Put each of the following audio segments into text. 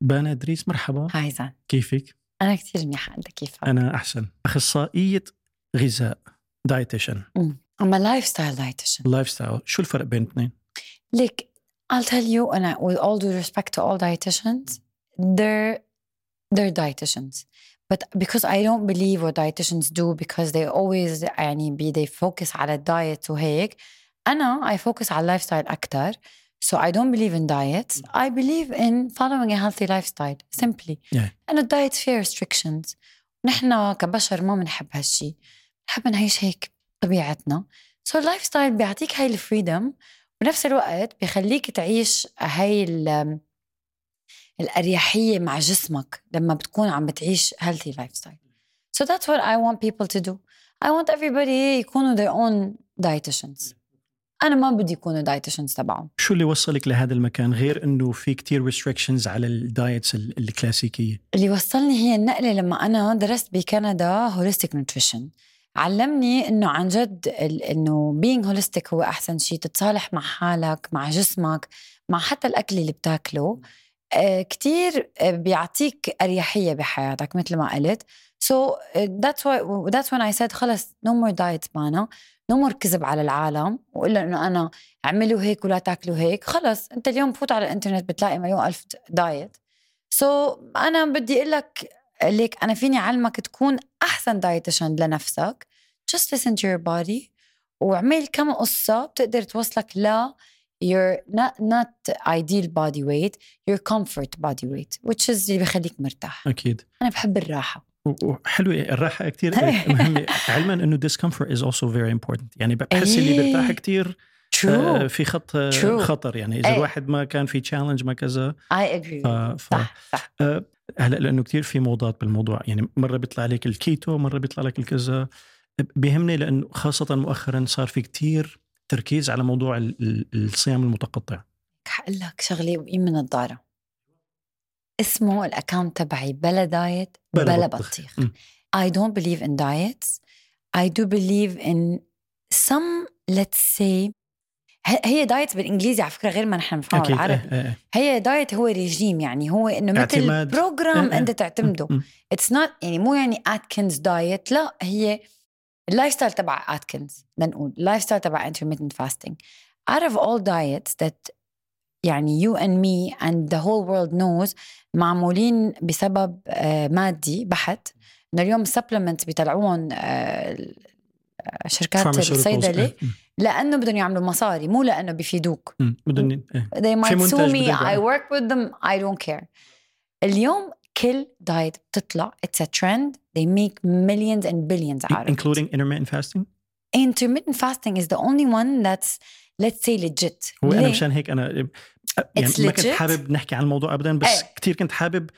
بانا ادريس مرحبا hi زان كيفك؟ أنا كثير منيحه انت كيفك؟ أنا احسن اخصائيه غذاء dietitian I'm a lifestyle dietitian. lifestyle شو الفرق بين الاثنين؟ Look, I'll tell you, and I, with all due respect to all dietitians, they're they're dietitians. But because I don't believe what dietitians do because they always يعني be they focus على ال diet وهيك أنا I focus على lifestyle أكتر so I don't believe in diets I believe in following a healthy lifestyle simply Yeah. أنه الدايت فيه restrictions نحن كبشر ما بنحب هالشي بنحب نعيش هيك طبيعتنا so اللايف بيعطيك هاي الفريدم بنفس الوقت بيخليك تعيش هاي ال- الأريحية مع جسمك لما بتكون عم بتعيش healthy lifestyle. So that's what I want people to do. I want everybody يكونوا their own dietitians. أنا ما بدي يكونوا dietitians تبعهم. شو اللي وصلك لهذا المكان غير إنه في كتير restrictions على ال diets ال- الكلاسيكية اللي وصلني هي النقلة لما أنا درست بكندا holistic nutrition. علمني إنه عن جد إنه being holistic هو أحسن شيء تتصالح مع حالك مع جسمك مع حتى الأكل اللي بتاكله آه، كتير آه، بيعطيك أريحية بحياتك مثل ما قلت uh, that's why that's when I said خلص no more diets بانا more كذب على العالم وإلا إنه أنا أعملوا هيك ولا تاكلوا هيك خلص أنت اليوم بفوت على الإنترنت بتلاقي مليون ألف diet. so so أنا بدي أقول لك ليك أنا فيني أعلمك تكون أحسن dietitian لنفسك just listen to your body واعمل كم قصة بتقدر توصلك لـ your not not ideal body weight your comfort body weight which is اللي بخليك مرتاح. أكيد. أنا بحب الراحة. وحلوة الراحة كتير. مهمة. علما إنه discomfort is also very important. يعني بحس اللي إيه. بيرتاح كتير true. آه، في خط آه، True. خطر. يعني إذا إيه. الواحد ما كان في challenge ما كذا. You. ف... صح صح. آه، هلأ لأنه كتير في موضات بالموضوع. يعني مرة بيطلع لك الكيتو مرة بيطلع لك الكذا. بيهمني لأنه خاصة مؤخرا صار في كتير تركيز على موضوع ال- ال- الصيام المتقطع. حقول لك شغلة وقيم من النظاره اسمه الاكونت تبعي بلا دايت بلا بلا بطيخ. بطيخ م. I don't believe in diets I do believe in some let's say ه- هي دايت بالإنجليزي على فكرة غير ما نحن بنفهمها بالعربي إيه. هي دايت هو ريجيم يعني هو إنه مثل. بروجرام إيه،. أنت تعتمده. اتس نوت يعني مو يعني اتكنز دايت لا هي ال lifestyle تبع اتكنز لنقول ال lifestyle تبع intermittent fasting out of all diets that يعني you and me and the whole world knows معمولين بسبب آه، مادي بحت انه اليوم ال supplements بيطلعوهم آه، شركات. الصيدله إيه. لأنه بدهم يعملوا مصاري مو لأنه بيفيدوك. بدهم إيه. they might منتج sue me I work with them I don't care اليوم كل دايت بتطلع it's a trend they make millions and billions out of including intermittent fasting it intermittent fasting is the only one that's let's say legit هو أنا؟ مشان هيك أنا يعني It's ما كنت legit. حابب نحكي عن الموضوع ابدا بس إيه. كثير كنت حابب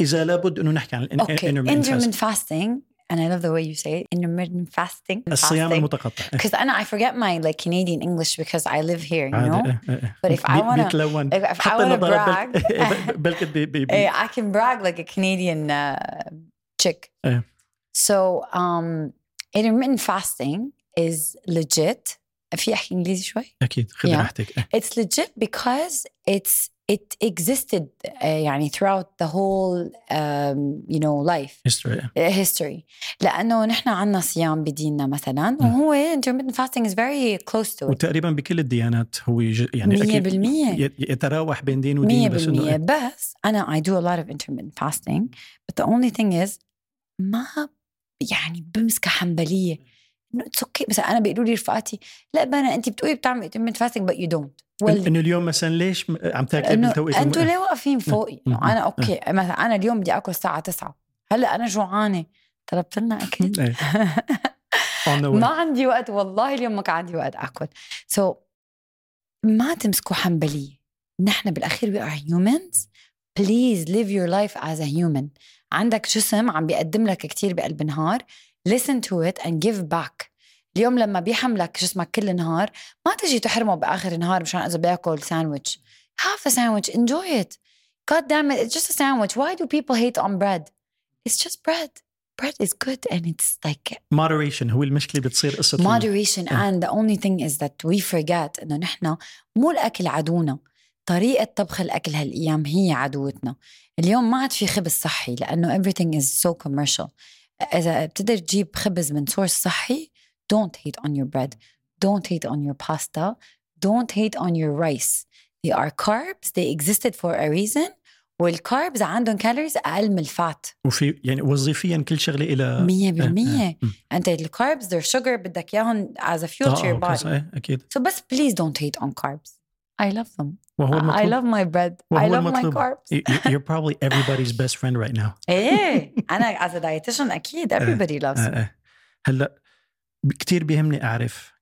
اذا لابد انه نحكي عن ال okay intermittent intermittent fasting. fasting and I love the way you say it intermittent fasting الصيام fasting. المتقطع إيه. because أنا I forget my like Canadian English because I live here you عادي. know إيه، إيه، إيه. But if I بي- wanna- بيتلون if, if I حتى want to النظارات brag بل- بلكت بي بي بي Hey, I can brag like a Canadian uh, chick. Yeah. So um, intermittent fasting is legit. في أحكي إنجليزي شوي؟ أكيد خذ yeah. راحتك. اتس ليجيت بيكوز اتس it existed آه، يعني throughout the whole um, you know life. هيستوري إيه. uh, لأنه نحن عندنا صيام بديننا مثلا mm. وهو intermittent fasting از فيري كلوز تو وتقريبا بكل الديانات هو يعني 100% يتراوح بين دين ودين 100% بس, إيه. بس أنا I do a lot of intermittent fasting but the only thing is ما يعني بمسكها حنبلية. إنه it's okay. بس أنا بيقولوا لي رفقاتي لا بانا أنت بتقولي بتعمل intermittent fasting but you don't. إن- إنه اليوم مثلا ليش عم تاكلي بالتوقيت أنتوا الم- ليه واقفين فوقي؟ م- إنه م- أنا okay. مثلا أنا اليوم بدي آكل الساعة 9 هلأ أنا جوعانة. طلبت لنا أكل. إيه. ما عندي وقت والله اليوم ما كان عندي وقت آكل. so, ما تمسكوا حنبلية. نحن بالأخير we are humans. Please live your life as a human. عندك جسم عم بيقدم لك كتير بقلب النهار listen to it and give back اليوم لما بيحملك جسمك كل النهار ما تجي تحرمه باخر النهار مشان اذا بياكل ساندويتش have the sandwich enjoy it god damn it it's just a sandwich why do people hate on bread it's just bread bread is good and it's like moderation هو المشكلة بتصير قصه moderation إيه. and the only thing is that we forget انه نحن مو الاكل عدونا طريقة طبخ الأكل هالأيام هي عدوتنا اليوم ما عاد في خبز صحي لأنه everything is so commercial إذا بتقدر تجيب خبز من سورس صحي don't hate on your bread don't hate on your pasta don't hate on your rice. They are carbs. They existed for a reason. وال carbs عندهم calories أقل من ال fat وفي يعني وظيفيا كل شغلة إلى 100% انت ال carbs they're sugar بدك إياهم as a fuel أكيد. so بس please don't hate on carbs I love them. وهو المطلوب I love my bread. I love المطلوب. my carbs. You're probably everybody's best friend right now. إيه أنا as a dietitian أكيد everybody loves me. هلأ كثير بيهمني أعرف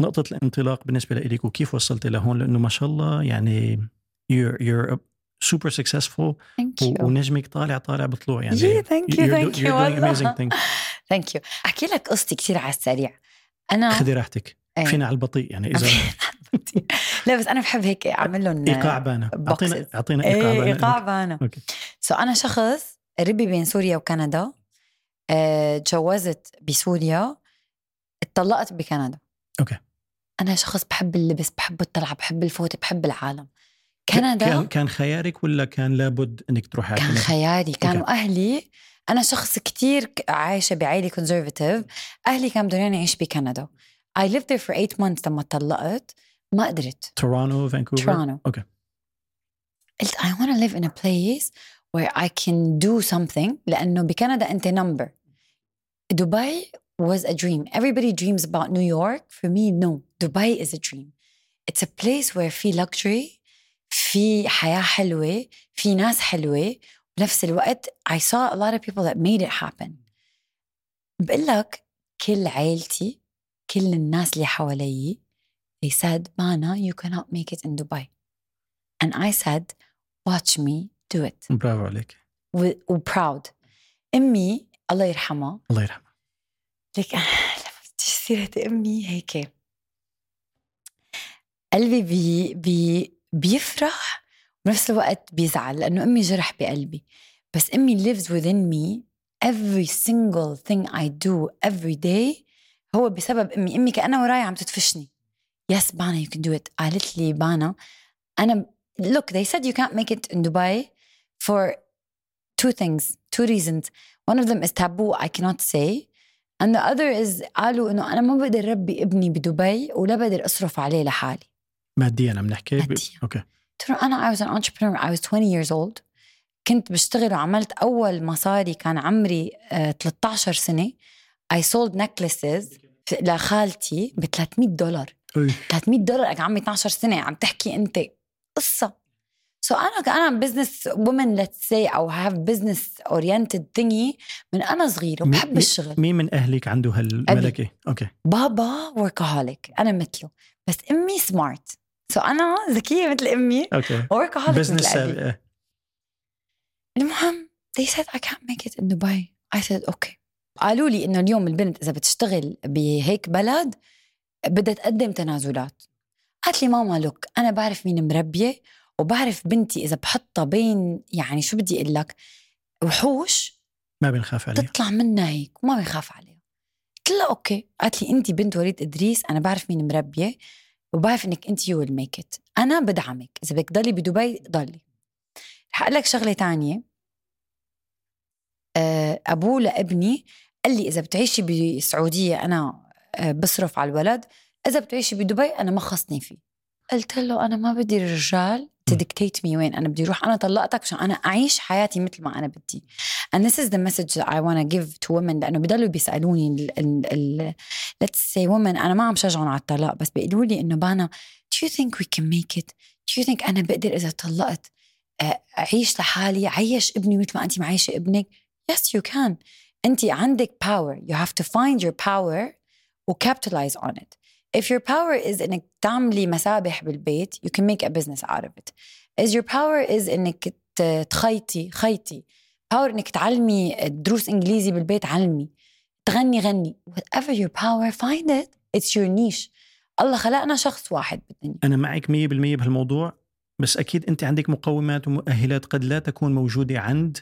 نقطة الانطلاق بالنسبة لك وكيف وصلت لهون لأنه ما شاء الله يعني you're, you're super successful ونجمك طالع طالع بطلوع يعني. ثانك يو ثانك يو ثينج ثانك يو أحكي لك قصتي كثير على السريع. أنا خذي راحتك. فينا على البطيء يعني إذا لا بس أنا بحب هيك أعمل لهم إيقاع بانا اعطينا أعطينا إيقاع بانا إيقاع بانا okay. so أنا شخص ربي بين سوريا وكندا آه، تجوزت بسوريا اتطلقت بكندا. okay. أنا شخص بحب اللبس بحب الطلعة بحب ال food بحب العالم. كندا كان كان خيارك ولا كان لابد إنك تروحي كان كندا؟ خياري. كانوا okay. أهلي أنا شخص كتير عايشة بعائلة conservative أهلي كانوا بدهم اعيش بكندا. I lived there for eight months لما طلقت ما قدرت تورونتو فانكوفر تورونتو اوكي قلت I want to live in a place where I can do something لأنه بكندا أنت number دبي was a dream everybody dreams about New York for me no Dubai is a dream it's a place where في luxury في حياة حلوة في ناس حلوة بنفس الوقت I saw a lot of people that made it happen بقول لك كل عيلتي كل الناس اللي حوالي they said Mana you cannot make it in Dubai. And I said watch me do it. برافو عليك. و, و proud. أمي الله يرحمها. الله يرحمها. لك لما بتجي سيرة أمي هيك. قلبي بي بي بيفرح وبنفس الوقت بيزعل لأنه أمي جرح بقلبي. بس أمي lives within me every single thing I do every day هو بسبب أمي. أمي كأنها وراي عم تدفشني yes بانا you can do it. قالت لي بانا أنا look they said you can't make it in Dubai for two things two reasons. One of them is taboo I cannot say. And the other is قالوا إنه أنا ما بقدر ربي ابني بدبي ولا بقدر أصرف عليه لحالي. ماديا عم نحكي؟ ماديا. أوكي. أنا I was an entrepreneur. I was 20 years old. كنت بشتغل وعملت أول مصاري كان عمري 13 آه، سنة. I sold necklaces لخالتي ب 300 دولار. 300 دولار عمري 12 سنة عم تحكي أنت قصة. so أنا أنا business woman let's say or have business oriented thingy من أنا صغيرة وبحب الشغل. مين من أهلك عنده هالملكة؟ أوكي. بابا وركهوليك أنا مثله. بس أمي smart so أنا ذكية مثل أمي okay. workaholic business المهم they said I can't make it in Dubai. I said okay. قالوا لي إنه اليوم البنت إذا بتشتغل بهيك بلد بدها تقدم تنازلات. قالت لي ماما look أنا بعرف مين مربية وبعرف بنتي إذا بحطها بين يعني شو بدي أقول لك وحوش ما بنخاف عليها. تطلع منها هيك وما بنخاف عليها. قلت لها okay. قالت لي انت بنت وليد إدريس أنا بعرف مين مربية وبعرف إنك انت you will make it أنا بدعمك. إذا بدك تضلي بدبي ضلي. رح أقول لك شغلة تانية. آه، أبوه لابني قال لي إذا بتعيشي بالسعوديه أنا آه، بصرف على الولد إذا بتعيشي بدبي أنا ما خصني فيه. قلت له أنا ما بدي رجال تدكتيت مي وين أنا بدي أروح أنا طلقتك عشان أنا أعيش حياتي مثل ما أنا بدي. And this is the message that I want to give to women لأنه بضلوا بيسألوني ال ال ال let's say women أنا ما عم شجعهم على الطلاق بس بيقولوا لي إنه بانا do you think we can make it do you think أنا بقدر إذا طلقت أعيش لحالي عيش ابني مثل ما انت معيشة ابنك؟ Yes you can. انت عندك power. You have to find your power و capitalize on it. If your power is انك تعملي مسابح بالبيت you can make a business out of it. Is your power is انك تخيطي خيطي. Power انك تعلمي دروس انجليزي بالبيت علمي. تغني غني. Whatever your power find it. It's your niche. الله خلقنا شخص واحد بالدنيا. أنا معك 100% بهالموضوع بس أكيد أنت عندك مقومات ومؤهلات قد لا تكون موجودة عند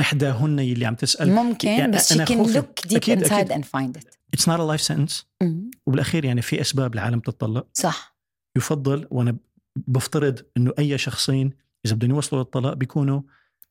إحداهن اللي عم تسأل. ممكن يعني بس she can look deep أكيد inside أكيد. and find it. It's not a life sentence. وبالأخير يعني في أسباب العالم تتطلق. صح. يفضل وأنا بفترض إنه أي شخصين إذا بدهم يوصلوا للطلاق بيكونوا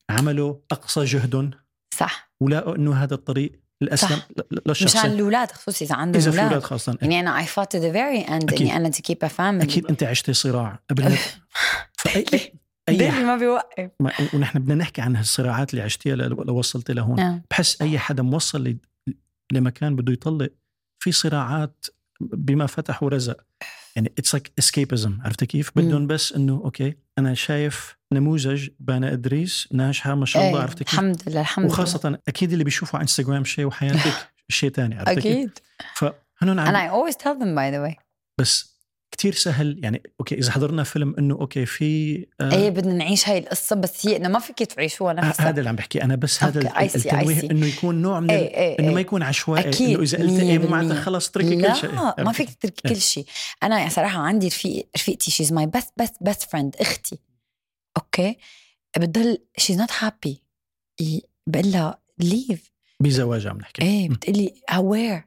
عملوا أقصى جهدهم صح. ولقوا إنه هذا الطريق الاسلم للشخصين. مشان الأولاد خصوصي إذا عندهم إذا في أولاد. خاصة يعني أنا I fought the very end. إني أنا to keep a family أكيد أنت عشتي صراع. قبل فأي أي دلي أي ما بيوقف. ما- ونحن بدنا نحكي عن هالصراعات اللي عشتيها لو وصلتي لهون. آه. بحس أي حدا موصل ل- لمكان بده يطلق في صراعات بما فتح ورزق. يعني it's like escapism عرفتي كيف؟ بدهم بس إنه okay أنا شايف نموذج بانا إدريس ناجحة ما شاء الله إيه، عرفتي كيف؟ الحمد لله الحمد لله. وخاصة أكيد اللي بيشوفوا على إنستغرام شيء وحياتك شيء ثاني عرفتي كيف؟ أكيد. فهنون and عم I always tell them by the way. بس كتير سهل يعني okay إذا حضرنا فيلم إنه okay في آه إيه بدنا نعيش هاي القصة بس هي إنه ما فيك تعيشوها آه، نفسها هذا اللي عم بحكي. أنا بس هذا التنويه. إنه يكون نوع من إيه ال- إيه إنه إيه. ما يكون عشوائي أكيد، إنه إذا قلت إيه معناتها. خلص اتركي لا كل شيء. ما عرفتي فيك؟ تتركي كل شيء. أنا صراحة عندي رفيق رفيقتي she's my best best best friend أختي. okay? بتضل she's not happy بقول لها leave بزواج عم نحكي. إيه. بتقلي وير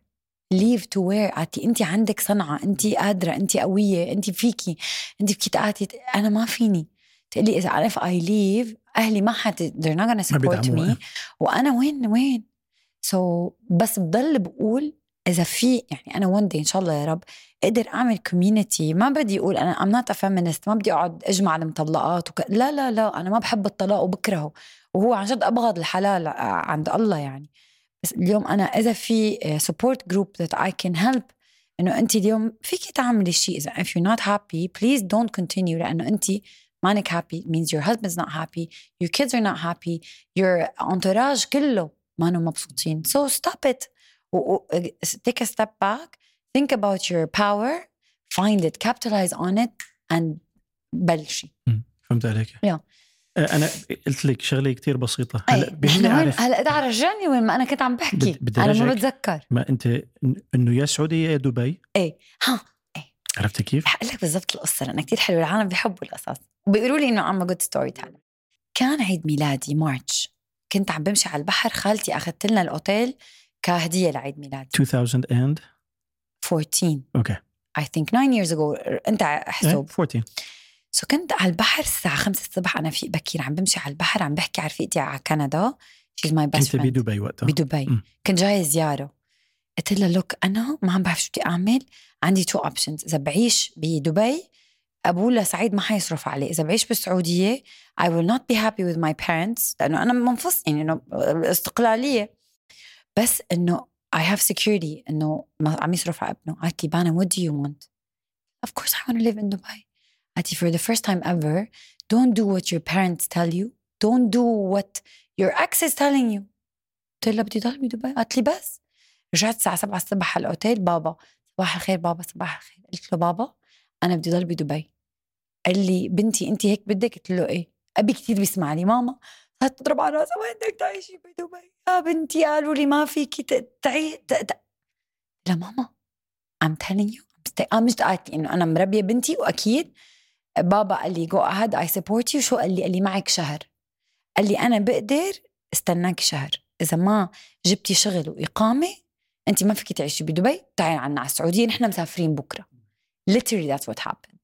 ليف تو وير عتي انت عندك صنعة انت قادرة انت قوية انت فيكي انت فيكي تقاتي أنا ما فيني. تقلي إذا عرف اي ليف أهلي ما حت they're not gonna support me. وأنا وين؟ وين؟ سو so, بس بضل بقول إذا في يعني أنا وان إن شاء الله يا رب أقدر أعمل كوميونتي ما بدي أقول أنا ام نوت فيمينست ما بدي أقعد أجمع المطلقات وك... لا لا لا أنا ما بحب الطلاق وبكرهه. وهو عن جد أبغض الحلال عند الله يعني. بس اليوم أنا إذا في support group that I can help إنه انت اليوم فيك تعملي شيء. إذا if you're not happy please don't continue لأنه انت مانك happy means your husband not happy your kids are not happy your entourage كله مانو مبسوطين. so stop it take a step back think about your power find it capitalize on it and بلشي. فهمت عليك. يا yeah. آه، أنا قلت لك شغلة كتير بسيطة. هلأ بهمني أعرف. هلأ قاعد رجعني وين؟ ما أنا كنت عم بحكي. بد- أنا ما. بتذكر. ما أنت إنه يا سعودية يا دبي. إيه. ها عرفتي كيف؟ رح لك بالضبط القصة لأنها كثير حلوة العالم بيحبوا القصص وبيقولوا لي إنه I'm good storyteller كان عيد ميلادي March كنت عم بمشي على البحر خالتي أخذت لنا الأوتيل كهدية لعيد ميلادي. 2000 and 14 okay I think 9 years ago. أنت إيه، احسب 14 so كنت على البحر الساعة 5 الصبح أنا في بكير عم بمشي على البحر عم بحكي على رفيقتي على كندا. she's my best كنت بدبي وقتها. بدبي. كنت جاي زيارة. قلت لها look أنا ما عم بعرف شو بدي أعمل. عندي two options إذا بعيش بدبي أبولا سعيد ما حيصرف علي إذا بعيش بالسعودية I will not be happy with my parents. لأنه أنا منفصل يعني إنه استقلالية. بس إنه I have security إنه عم يصرف على ابنه. قالت لي بانا what do you want. Of course I want to live in Dubai. لي for the first time ever don't do what your parents tell you. Don't do what your ex is telling you. قلت لها بدي ضل بدبي قالت لي بس. رجعت الساعة 7 الصبح على الأوتيل بابا صباح الخير بابا صباح الخير. قلت له بابا أنا بدي ضل بدبي قال لي بنتي أنت هيك بدك؟ قلت له إيه. أبي كثير بيسمع لي. ماما. صارت تضرب على راسها وين بدك تعيشي بدبي يا بنتي قالوا لي ما فيكي تعي لا ماما I'm telling you. I'm آه مش قالت لي إنه أنا مربية بنتي وأكيد بابا قال لي جو أهد I support you. شو قال لي؟ قال لي معك شهر. قال لي أنا بقدر استناك شهر. إذا ما جبتي شغل وإقامة أنت ما فيك تعيشي بدبي تعالي عنا على السعودية نحن مسافرين بكرة. Literally that's what happened.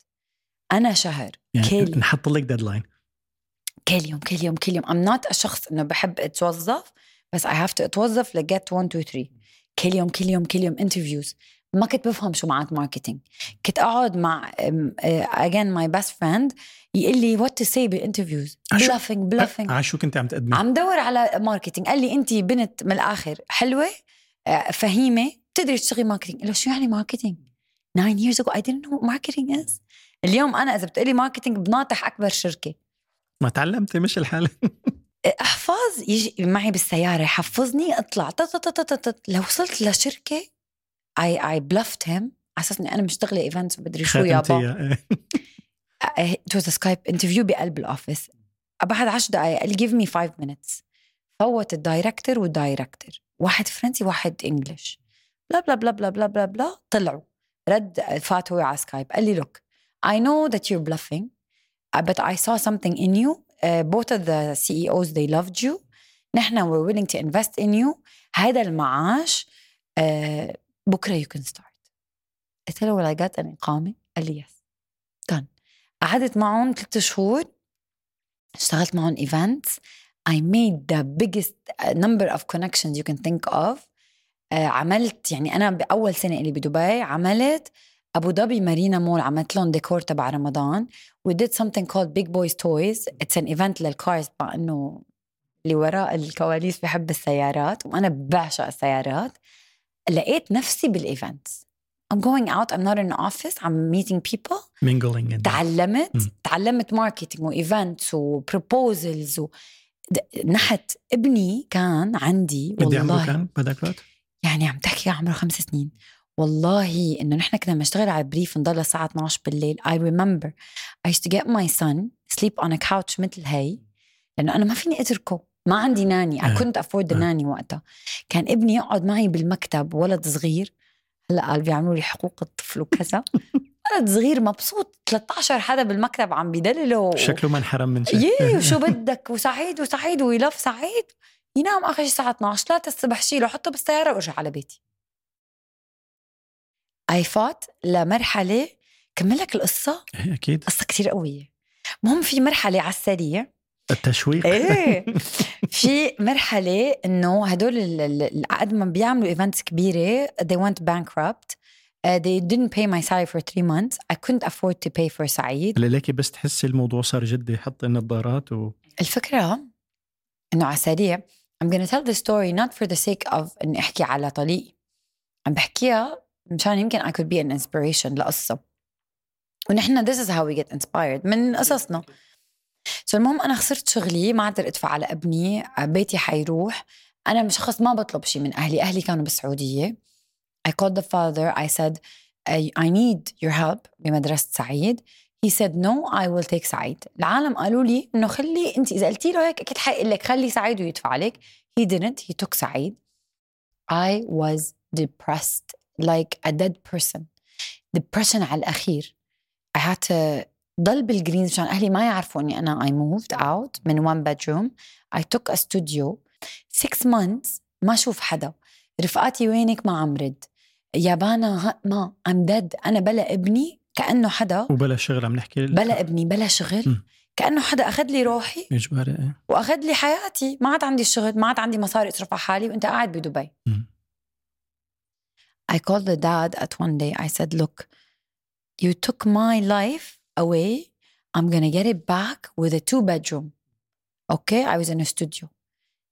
أنا شهر يعني كيلي. نحط لك deadline كل يوم كل يوم كل يوم. I'm not الشخص إنه بحب أتوظف بس I have to أتوظف لجت 1 2 3 كل يوم كل يوم كل يوم. interviews ما كنت بفهم شو معنات marketing كنت أقعد مع اجين my best friend يقول لي what to say بال interviews bluffing bluffing على شو كنت عم تقدمي؟ عم دور على marketing قال لي انت بنت من الآخر حلوة آه، فهيمة بتقدري تشتغلي marketing قلت له شو يعني marketing 9 years ago I didn't know what marketing is. اليوم أنا إذا بتقولي marketing بناطح أكبر شركة. ما تعلمتي مش الحال أحفظ يجي معي بالسيارة يحفظني اطلع. لو وصلت لشركة اي اي بلفت him على أساس إني أنا مشتغلة events ومدري شو يابا. it was Skype interview بقلب ال office بعد 10 دقائق قال لي give me 5 minutes. فوت ال director وال director واحد فرنسي واحد English بلا بلا بلا بلا بلا بلا بلا طلعوا. رد فات هو على سكايب قال لي look I know that you're bluffing uh, but I saw something in you. Uh, both of the CEOs they loved you. نحن we're willing to invest in you. هذا المعاش uh, بكرة you can start. قلت له I get an إقامة قال لي yes. Done. قعدت معهم ثلاث شهور. اشتغلت معهم events I made the biggest number of connections you can think of. آه، عملت يعني أنا بأول سنة اللي بدبي عملت أبو ظبي مارينا مول عملت لهم ديكور تبع رمضان. We did something called big boys toys. It's an event لل cars مع إنه اللي وراء الكواليس بحب السيارات وأنا بعشق السيارات. لقيت نفسي بال event I'm going out. I'm not in an office. I'm meeting people. Mingling تعلمت م. تعلمت marketing و events و proposals و... نحت ابني كان عندي والله عمره كان بهذاك الوقت؟ يعني عم تحكي عمره خمس سنين. والله إنه نحن كنا بنشتغل على بريف نضل الساعة 12 بالليل. I remember. I used to get my son sleep on a couch مثل هي لأنه أنا ما فيني أتركه. ما عندي ناني. Couldn't afford the ناني وقتها. كان ابني يقعد معي بالمكتب ولد صغير. هلأ قال بيعملوا لي حقوق الطفل وكذا. ولد صغير مبسوط. 13 حدا بالمكتب عم بيدلله شكله ما انحرم من شيء. يي وشو بدك؟ وسعيد وسعيد ويلف سعيد. ينام آخر شيء الساعة 12 3 الصبح شيله حطه بالسيارة وارجع على بيتي. اي فات لمرحلة كمل لك القصة؟ إيه، أكيد. قصة كثير قوية. المهم في مرحلة على السريع التشويق إيه في مرحله انه هدول قد ما بيعملوا ايفنتس كبيره they went bankrupt Uh, they didn't pay my salary for three months. I couldn't afford to pay for سعيد. ليكي بس تحسي الموضوع صار جدي حط النظارات و الفكرة انه على السريع I'm gonna tell the story not for the sake of اني احكي على طليقي. عم بحكيها مشان يمكن I could be an inspiration لقصة. ونحن this is how we get inspired من قصصنا. سو المهم أنا خسرت شغلي ما أقدر أدفع على أبني بيتي حيروح. أنا شخص ما بطلب شيء من أهلي أهلي كانوا بالسعودية. I called the father I said I need your help بمدرسة سعيد. He said no I will take سعيد. العالم قالوا لي إنه خلي أنت إذا قلتي له هيك أكيد حيقول لك خلي سعيد ويدفع لك. He didn't he took سعيد. I was depressed like a dead person. Depression على الأخير. I had to ضل بالجرينز مشان أهلي ما يعرفوا اني أنا I moved out من one bedroom. I took a studio. Six months ما أشوف حدا. رفقاتي وينك؟ ما عم رد. يابانا ما I'm dead. أنا بلا ابني كأنه حدا. وبلا شغل عم نحكي بلا ابني بلا شغل. م. كأنه حدا أخذ لي روحي. إجباري إيه. وأخذ لي حياتي. ما عاد عندي شغل ما عاد عندي مصاري أصرف على حالي وأنت قاعد بدبي. م. I called the dad at one day. I said look you took my life away I'm gonna get it back with a two bedroom okay I was in a studio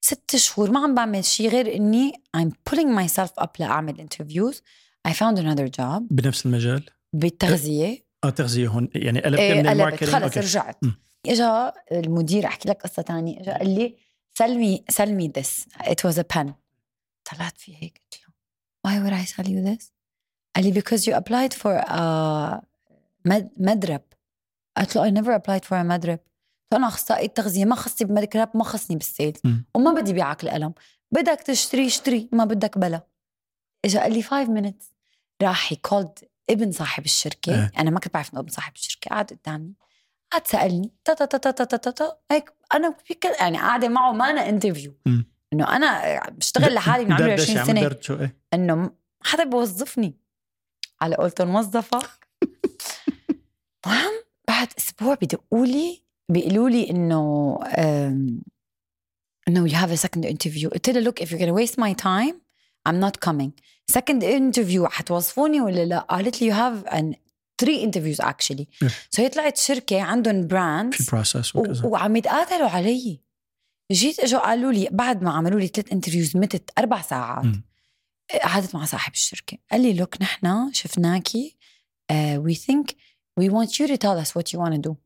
ست شهور ما عم بعمل شيء غير اني I'm pulling myself up لاعمل interviews I found another job بنفس المجال بالتغذيه آه تغذيه هون يعني قلبت إيه من الماركتينج خلص رجعت اجا المدير احكي لك قصه ثانية اجا قال لي سلمي سلمي this it was a pen طلعت في هيك قلت له why would I sell you this قال لي because you applied for a مدرب قالت له I never applied for a مدرب فأنا أخصائي التغذية؟ ما خصني بمدرب ما خصني بال sales. وما بدي بيعك القلم بدك تشتري اشتري ما بدك بلا. اجى قال لي 5 minutes. راح he called ابن صاحب الشركة. أه. أنا ما كنت بعرف إنه ابن صاحب الشركة. قعد قدامي. قعد سألني تا تا تا تا تا تا, تا. هيك أنا يعني قاعدة معه ما أنا interview إنه أنا بشتغل لحالي من عمري 20 سنة. إيه؟ إنه حدا بوظفني على قولته موظفة المهم بعد أسبوع بدقوا لي بيقولوا لي إنه إنه you have a second interview. قلت له look if you're gonna waste my time I'm not coming. Second interview حتوظفوني ولا لا؟ قالت لي you have an three interviews actually. so so هي طلعت شركة عندهم brand في process وعم يتقاتلوا علي. جيت إجوا قالوا لي بعد ما عملوا لي ثلاث interviews متت أربع ساعات. قعدت مع صاحب الشركة. قال لي look نحن شفناكي وي ثينك we want you to tell us what you want to do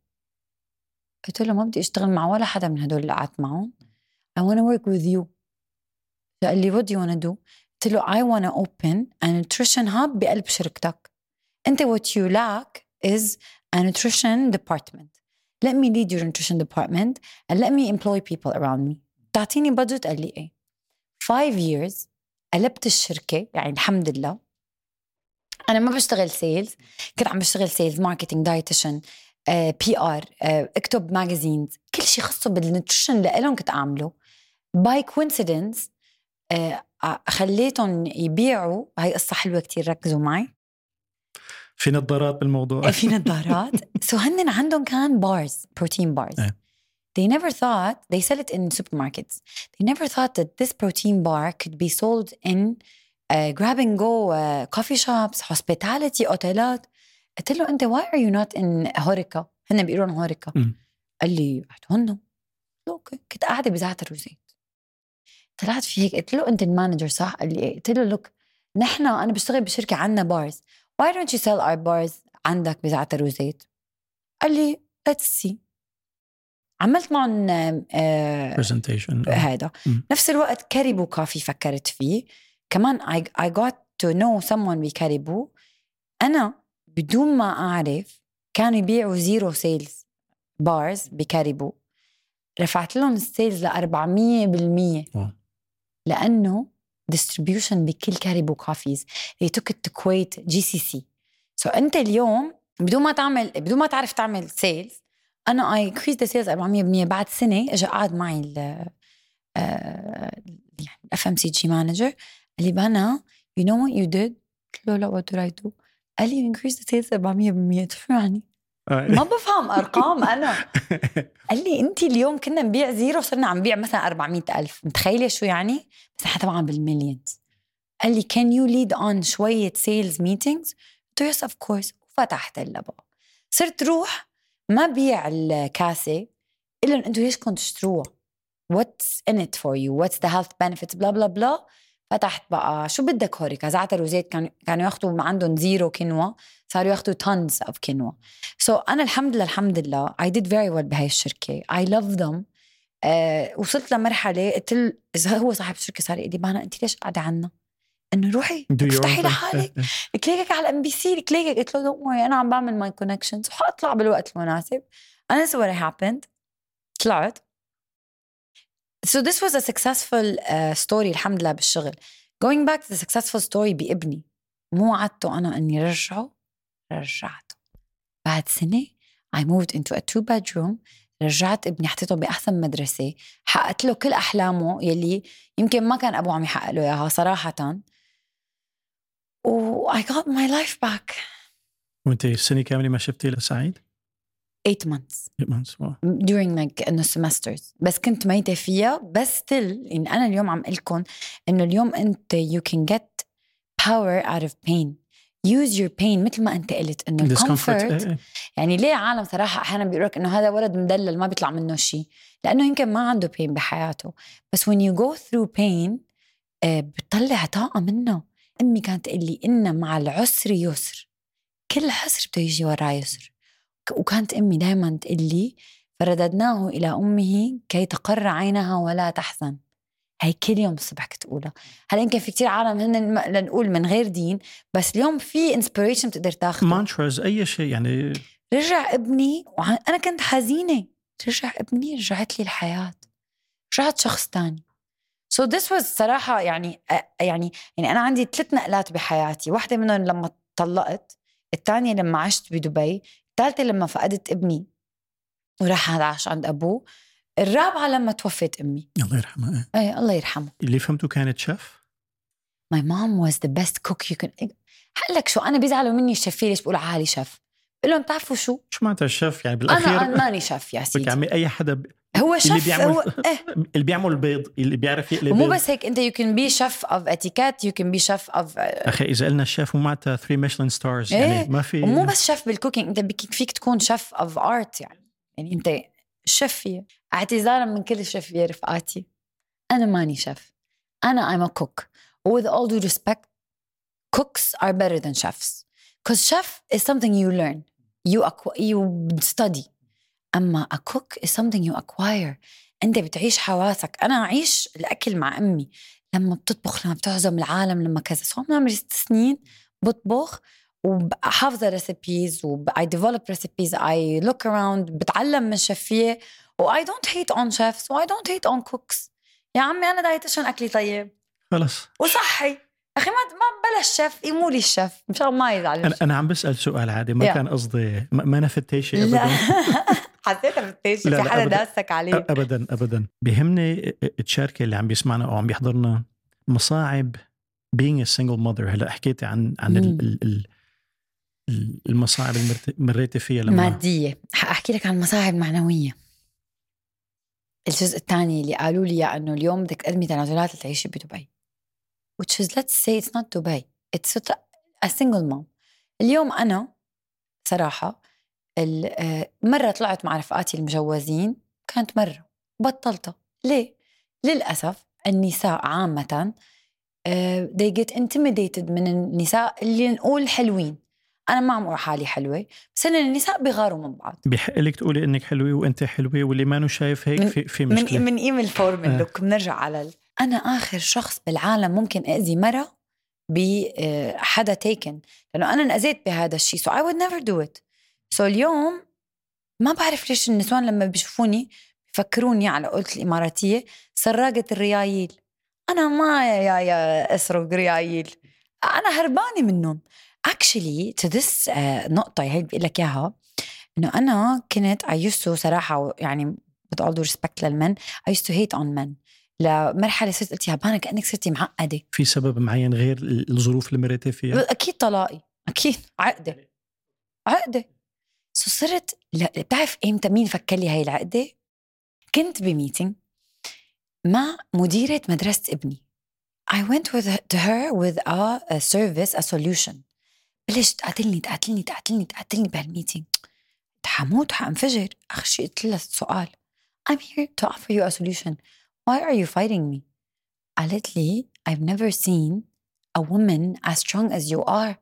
قلت له ما بدي اشتغل مع ولا حدا من هدول اللي قعدت معهم I want to work with you قال لي what do you want to do قلت له I want to open a nutrition hub بقلب شركتك انت what you lack is a nutrition department let me lead your nutrition department and let me employ people around me تعطيني budget قال لي إيه five years قلبت الشركة يعني الحمد لله أنا ما بشتغل sales كنت عم بشتغل sales marketing dietitian PR اكتب magazines كل شيء خاصه بال nutrition لهم كنت أعمله. by coincidence خليتهم يبيعوا هاي قصة حلوة كتير ركزوا معي. في نظارات بالموضوع. في نظارات. so هن عندهم كان bars protein bars إيه. they never thought they sell it in supermarkets. They never thought that this protein bar could be sold in and go uh, coffee shops hospitality أوتيلات. قلت له أنت why are you not in HORECA؟ هن بيقولوا لهم HORECA. قال لي هن okay. كنت قاعدة بزعتر وزيت. طلعت في هيك قلت له أنت ال manager صح؟ قال لي إيه. قلت له look نحن أنا بشتغل بشركة عندنا bars why don't you sell our bars عندك بزعتر وزيت؟ قال لي let's see. عملت معهم آه، presentation هذا. نفس الوقت كاريبو كافي فكرت فيه. كمان I, I got to know someone بكاريبو أنا بدون ما أعرف كانوا يبيعوا zero sales bars بكاريبو رفعت لهم ال sales ل 400% wow. لأنه distribution بكل كاريبو cafes they took it to Kuwait GCC so so أنت اليوم بدون ما تعمل بدون ما تعرف تعمل sales أنا I increased the sales 400% بعد سنه اجى قعد معي ال آه، يعني ال FMCG manager قال لي بانة you know what you did؟ قلت له لا what did I do؟ قال لي you increased the sales 400% شو يعني؟ ما بفهم أرقام أنا قال لي انت اليوم كنا نبيع zero صرنا عم نبيع مثلا 400 ألف متخيلة شو يعني؟ بس نحن طبعا بال millions قال لي can you lead on شوية sales meetings؟ قلت له yes of course وفتحت اللبا صرت روح ما بيع الكاسة الا أنتم ليش كنتوا تشتروها؟ what's in it for you what's the health benefits blah blah blah فتحت بقى شو بدك HORECA زعتر وزيت كانوا كانوا ياخذوا عندهم zero كينوا صاروا ياخذوا tons of كينوا so so أنا الحمد لله الحمد لله I did very well بهاي الشركة. Love them. آه وصلت لمرحلة قلت إذا هو صاحب الشركة صار يقول لي بانا انت ليش قاعدة عنا؟ إنه روحي افتحي. لحالك خليكي على ال MBC خليكي قلت له don't worry أنا عم بعمل my connections وحاطلع بالوقت المناسب. أنا so what happened. طلعت. So this was a successful uh, story الحمد لله بالشغل. Going back to the successful story بابني مو وعدته أنا إني رجعه رجعته. بعد سنة I moved into a two bedroom رجعت ابني حطيته بأحسن مدرسة حققت له كل أحلامه يلي يمكن ما كان أبوه عم يحقق له إياها صراحة و I got my life back وانت السنة كاملة ما شفتي لسعيد؟ Eight months Eight months. Wow. during like إنه semesters بس كنت ميتة فيها بس still إن أنا اليوم عم لكم إنه اليوم أنت you can get power out of pain use your pain مثل ما أنت قلت إنه Discomfort. الكومفورت إيه، إيه. يعني ليه عالم صراحة أحيانا بيقول لك إنه هذا ولد مدلل ما بيطلع منه شيء لأنه يمكن ما عنده pain بحياته بس when you go through pain آه، بتطلع طاقة منه أمي كانت تقول لي إن مع العسر يسر كل عسر بده يجي وراه يسر وكانت أمي دائما تقول لي فرددناه إلى أمه كي تقر عينها ولا تحزن. هي كل يوم الصبح كنت أقولها. هلا يمكن في كتير عالم هن لنقول من غير دين بس اليوم في inspiration بتقدر تاخده. mantras أي شيء يعني. رجع ابني وع- أنا كنت حزينة. رجع ابني رجعت لي الحياة. رجعت شخص تاني. so this was صراحة يعني يعني يعني أنا عندي ثلاث نقلات بحياتي. واحدة منهم لما طلقت الثانية لما عشت بدبي. الثالثه لما فقدت ابني وراح عاش عند أبوه الرابعة لما توفت أمي. الله يرحمها إيه. اي الله يرحمه. اللي فهمته كانت شيف؟ My mom was the best cook you can هقلك شو؟ أنا بيزعلوا مني الشفيه ليش بقول عالي شيف؟ بقول لهم بتعرفوا شو؟ شو معناتها الشيف؟ يعني أنا بالأخير؟ أنا ماني شيف يا بدك سيدي. عمي أي حدا ب... هو اللي شيف بيعمل هو إيه. اللي بيعمل بيض اللي بيعرف يقلي بيض. بس هيك إنت you can be chef of etiquette you can be chef of أخي إذا قلنا الشيف مو معناتها 3 Michelin stars إيه. يعني ما في ومو بس شيف بال cooking إنت فيك تكون chef of art يعني. يعني إنت شيف اعتذارا من كل الشيفيه رفقاتي أنا ماني شيف أنا I'm a cook. With all due respect cooks are better than chefs. Because chef is something you learn. You acqu- you study. أما a cook is something you acquire. أنت بتعيش حواسك. أنا أعيش الأكل مع أمي. لما بتطبخ لما بتعزم العالم لما كذا. so من عمري ست سنين بطبخ وحافظه recipes و I develop recipes. I look around بتعلم من شفيه و I don't hate on chefs. و I don't hate on cooks. يا عمي أنا dietitian أكلي طيب. خلص وصحي. أخي ما ما بلا الشيف يموا لي الشيف. مشان ما يزعل. أنا أنا عم بسأل سؤال عادي. ما يا. كان قصدي ما ما فتيشه لا. ابدا حسيتها بالتيشة لا، في حدا. داسك عليه. ابدا ابدا. بيهمني تشاركي اللي عم بيسمعنا أو عم بيحضرنا مصاعب being a single mother. هلا حكيتي عن عن ال. ال ال المصاعب اللي مريتي فيها لما مادية. حاحكي لك عن مصاعب معنويه الجزء الثاني اللي قالوا لي إنه اليوم بدك تقدمي تنازلات لتعيشي بدبي. Which is let's say it's not Dubai. It's a single mom. اليوم أنا صراحة آه، مرة طلعت مع رفقاتي المجوزين كانت مرة بطلتها ليه؟ للأسف النساء عامة uh, they get intimidated من النساء اللي نقول حلوين. أنا ما عم أقول حالي حلوة بس إن النساء بيغاروا من بعض. بحق لك تقولي إنك حلوة وأنت حلوة واللي ما شايف هيك في في مشكلة. من من قيم الفورم آه. look بنرجع على ال... أنا آخر شخص بالعالم ممكن اذي مرة بحدا taken لأنه أنا انأذيت بهذا الشيء so I would never do it so اليوم ما بعرف ليش النسوان لما بيشوفوني بفكروني على قولة الإماراتية سراقة الريايل أنا ما يا يا أسرق ريايل أنا هربانة منهم. actually to this نقطة هي بقول لك إياها إنه أنا كنت used to صراحة يعني with all due respect لل men I used to hate on men. لمرحلة صرت قلت يا بانا كأنك صرتي معقدة. في سبب معين غير الظروف اللي مريتي فيها؟ أكيد طلاقي. أكيد. عقدة. عقدة. so صرت بتعرف إمتى مين فك لي هاي العقدة؟ كنت ب meeting مع مديرة مدرسة ابني. I went with her, to her with a, a service a solution. بلشت تقاتلني تقاتلني تقاتلني تقاتلني بهال meeting حموت حانفجر اخر شيء قلت لها سؤال. I'm here to offer you a solution. Why are you fighting me? قالت لي I've never seen a woman as strong as you are.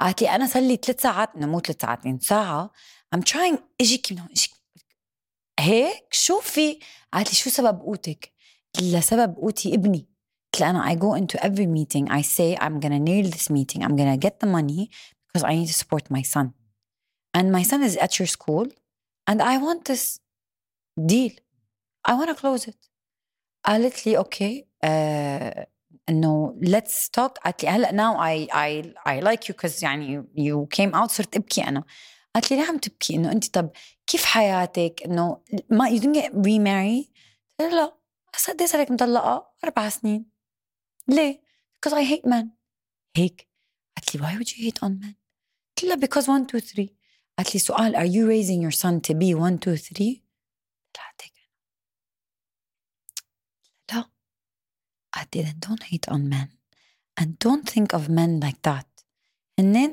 قالت لي أنا صار لي ثلاث ساعات. مو ثلاث ساعات ساعة I'm trying اجيك من هون اجيك هيك شوفي قالت لي شو سبب قوتك؟ لسبب قوتي ابني قلت لها انا I go into every meeting I say I'm gonna nail this meeting I'm gonna get the money because I need to support my son and my son is at your school and I want this deal I want to close it قالت لي اوكي uh, انه let's talk قالت لي هلا now I I I like you because يعني you came out صرت ابكي انا قالت لي ليه عم تبكي. إنه انت طب كيف حياتك؟ إنه ما you don't get remarried قلت لا هسا قد إيه مطلقة؟ أربع سنين. ليه؟ because I hate men هيك؟ قالت لي why would you hate on men؟ قلت لها because 1 2 3 قالت لي سؤال are you raising your son to be 1 2 3 لا هيك لا. قالت لي don't hate on men and don't think of men like that. And then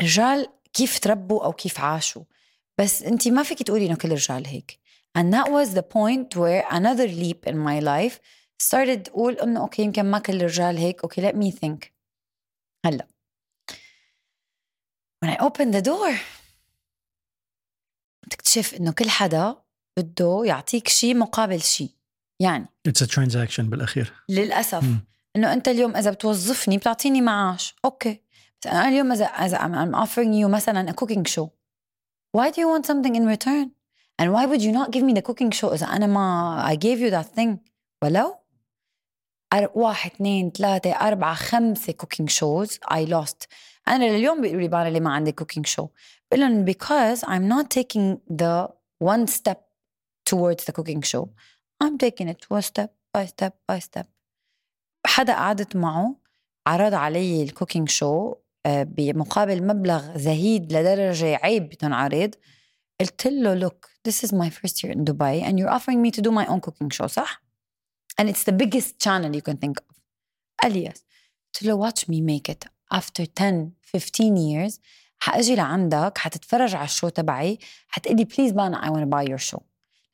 الرجال كيف تربوا أو كيف عاشوا. بس انت ما فيك تقولي إنه كل الرجال هيك. And that was the point where another leap in my life started أقول إنه okay يمكن ما كل الرجال هيك. okay let me think. هلأ. When I opened the door تكتشف إنه كل حدا بده يعطيك شيء مقابل شيء يعني It's a transaction بالأخير. للأسف. إنه أنت اليوم إذا بتوظفني بتعطيني معاش. أوكي. بس انا اليوم اذا اذا I'm offering you مثلا a cooking show why do you want something in return and why would you not give me the cooking show اذا انا ما I gave you that thing ولو واحد اثنين ثلاثة أربعة خمسة cooking shows I lost أنا لليوم بيقولوا لي بانا ليه ما عندي cooking show بقول لهم because I'm not taking the one step towards the cooking show I'm taking it one step by step by step حدا قعدت معه عرض علي الكوكينج شو بمقابل مبلغ زهيد لدرجة عيب تنعرض قلت له look this is my first year in Dubai and you're offering me to do my own cooking show صح؟ and it's the biggest channel you can think of قال yes قلت له watch me make it after 10 15 years حاجي لعندك حتتفرج على ال show تبعي حتقلي please بانا want to buy your show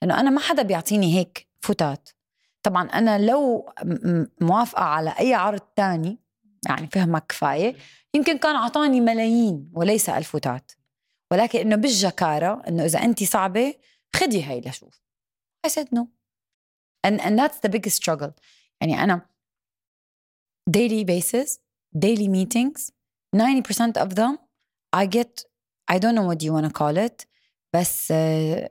لأنه أنا ما حدا بيعطيني هيك فتات طبعا أنا لو موافقه على اي عرض تاني يعني فهمك كفاية. يمكن كان أعطاني ملايين وليس الفتات ولكن إنه بالجكارة إنه إذا انت صعبة خدي هي لشوف. I said no. And and that's the biggest struggle. يعني أنا daily basis daily meetings 90% of them I get I don't know what you want to call it بس uh,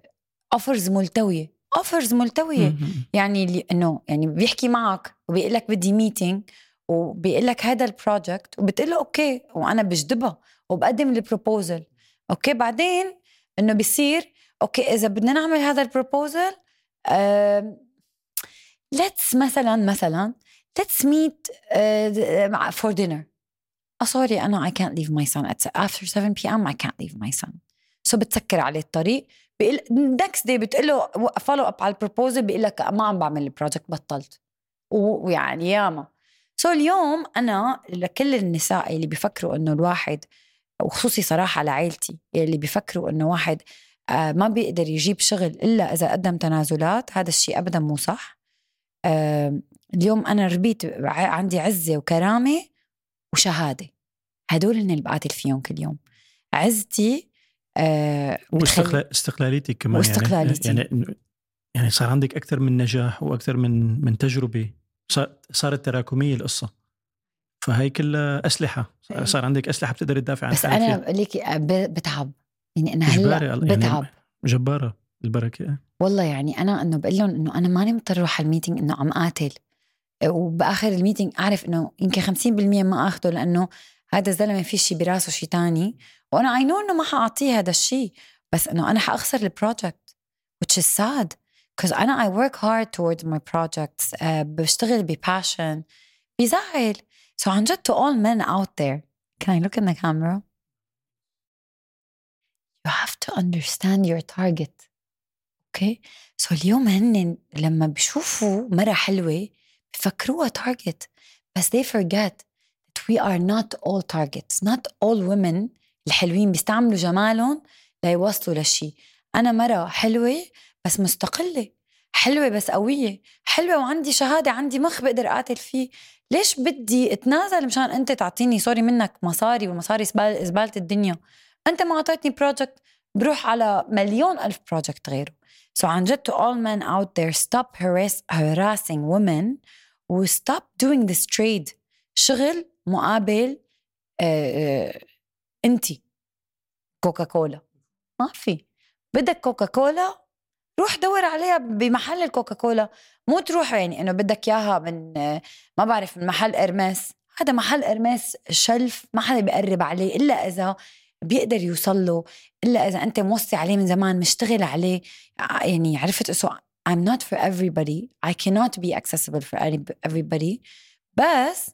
offers ملتوية. offers ملتوية. يعني اللي إنه يعني بيحكي معك وبيقول لك بدي meeting وبيقول لك هذا ال project وبتقول له okay وأنا بجذبها وبقدم ال proposal okay بعدين إنه بصير okay إذا بدنا نعمل هذا ال proposal let's مثلا مثلا uh, for dinner. آه sorry أنا can't leave my son at after 7 p.m. I can't leave my son. so بتسكر عليه الطريق. بيقول next day بتقول له follow up على ال proposal بيقول لك ما عم بعمل ال project بطلت. ويعني ياما. سو اليوم أنا لكل النساء اللي بيفكروا إنه الواحد وخصوصي صراحة لعائلتي اللي بيفكروا إنه واحد آه، ما بيقدر يجيب شغل إلا إذا قدم تنازلات هذا الشيء ابدا مو صح. اليوم أنا ربيت عندي عزة وكرامة وشهادة. هدول هن اللي بقاتل فيهم كل يوم. عزتي آه واستقلاليتك كمان يعني. واستقلاليتي. يعني يعني يعني صار عندك أكثر من نجاح وأكثر من من تجربة. صارت تراكمية القصة. فهي كلها أسلحة. إيه. صار عندك أسلحة بتقدر تدافع عن بس أنا ليكي بتعب. يعني أنا هلأ يعني بتعب. يعني جبارة البركة. والله يعني أنا إنه بقول لهم إنه أنا ماني مضطر أروح على ال meeting إنه عم قاتل. وبآخر الميتنج أعرف إنه يمكن 50% ما اخذه لأنه هذا الزلمة في شيء براسه شيء تاني. وأنا I know إنه ما حأعطيه هذا الشيء بس إنه أنا حأخسر البروجكت which is sad. because انا I work hard towards my projects uh, بشتغل بباشن بزعل so عن جد to all men out there can I look in the camera you have to understand your target اوكي okay? سو so اليوم هن لما بيشوفوا مرة حلوة بفكروها target بس they forget that we are not all targets not all women الحلوين بيستعملوا جمالهم ليوصلوا لشيء أنا مرة حلوة بس مستقلة حلوة بس قوية حلوة وعندي شهادة عندي مخ بقدر قاتل فيه. ليش بدي أتنازل مشان أنت تعطيني sorry منك مصاري والمصاري زبالة الدنيا؟ أنت ما أعطيتني project بروح على مليون ألف project غيره. So عن جد to all men out there stop harass, harassing women و stop doing this trade. شغل مقابل آه، آه، انت. كوكا كولا ما في. بدك كوكا كولا روح دور عليها بمحل الكوكا كولا مو تروح يعني إنه بدك إياها من ما بعرف من محل Hermès. هذا محل Hermès shelf ما حدا بيقرب عليه إلا إذا بيقدر يوصل له إلا إذا أنت موصي عليه من زمان مشتغل عليه. يعني عرفت؟ so I'm not for everybody. I cannot be accessible for everybody. بس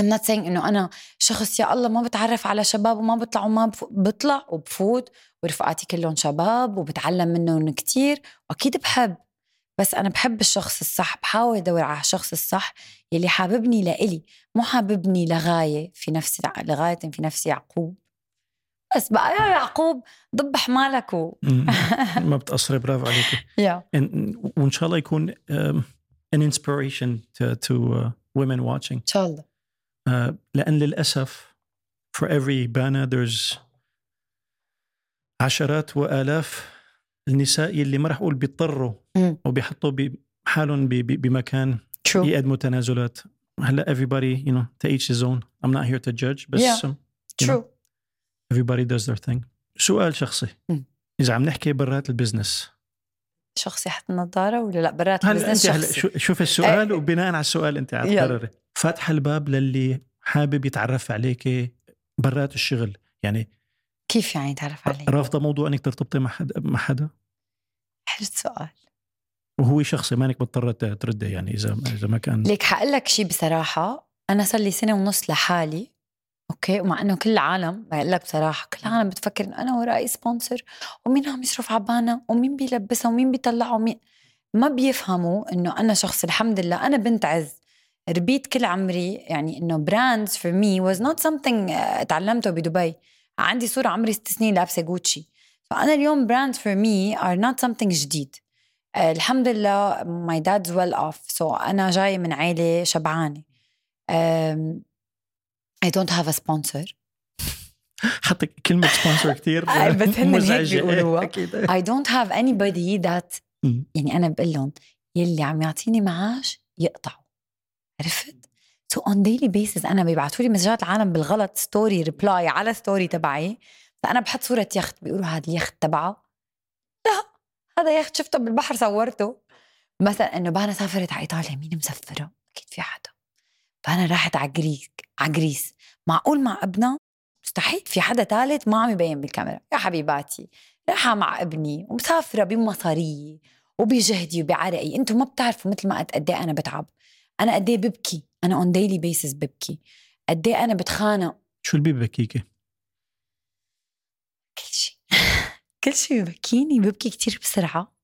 I'm not saying إنه أنا شخص يا الله ما بتعرف على شباب وما بطلع وما بطلع وبفوت ورفقاتي كلهم شباب وبتعلم منهم كتير وأكيد بحب. بس أنا بحب الشخص الصح بحاول أدور على الشخص الصح يلي حاببني لإلي مو حاببني لغاية في نفسي لغاية في نفسي يعقوب. بس بقى يا يعقوب ضب حمالك و... ما بتقصري برافو عليك وإن شاء الله يكون an inspiration to, to uh, women watching. إن شاء الله. uh, لأن للأسف for every bana there's عشرات وآلاف النساء اللي ما راح أقول بيضطروا أو بيحطوا حالهم بمكان True. يقدموا تنازلات هلأ everybody you know to each his own I'm not here to judge بس yeah. True. No, everybody does their thing سؤال شخصي م. إذا عم نحكي برات ال business شخصي حتى النظارة ولا لأ برات ال business أنت هلأ شوف السؤال إيه. وبناء على السؤال أنت عم تقرري فاتحه الباب للي حابب يتعرف عليك برات الشغل يعني كيف يعني تعرف علي؟ رافضة موضوع إنك ترتبطي مع حدا مع حدا؟ حلو السؤال. وهو شخصي مانك مضطرة تردي يعني إذا إذا ما كان ليك حقول لك شيء بصراحة. أنا صار لي سنة ونص لحالي okay؟ ومع إنه كل العالم بقول لك بصراحة كل العالم بتفكر إنه أنا وراي sponsor ومين عم يصرف عبانا ومين بيلبسها؟ ومين بيطلعها ومين؟ ما بيفهموا إنه أنا شخص الحمد لله أنا بنت عز. ربيت كل عمري يعني إنه brands for me was not something تعلمته بدبي. عندي صورة عمري ست سنين لابسة جوتشي فأنا اليوم brand for me are not something جديد. uh, الحمد لله my dad's well off so أنا جاية من شبعانة. um, I don't have a sponsor. حتى كلمة sponsor كثير بس هن هيك بيقولوها. I don't have anybody that يعني أنا بقول لهم يلي عم يعطيني معاش يقطعوا. عرفت؟ so on daily basis أنا بيبعثوا لي مسجات العالم بالغلط story reply على story تبعي. فأنا بحط صورة يخت بيقولوا هذا اليخت تبعه. لا هذا يخت شفته بالبحر صورته. مثلا إنه بانا سافرت على إيطاليا مين مسفره؟ أكيد في حدا. بانا راحت على Greece على Greece. معقول مع ابنها؟ مستحيل. في حدا ثالث ما عم يبين بالكاميرا. يا حبيباتي. رايحه مع ابني ومسافرة بمصارية وبجهدي وبعرقي. أنتم ما بتعرفوا مثل ما قد إيه أنا بتعب. أنا قد إيه ببكي. أنا on daily basis ببكي. قد إيه أنا بتخانق؟ شو اللي ببكيكي؟ كل شيء. كل شيء ببكيني ببكي كتير بسرعة.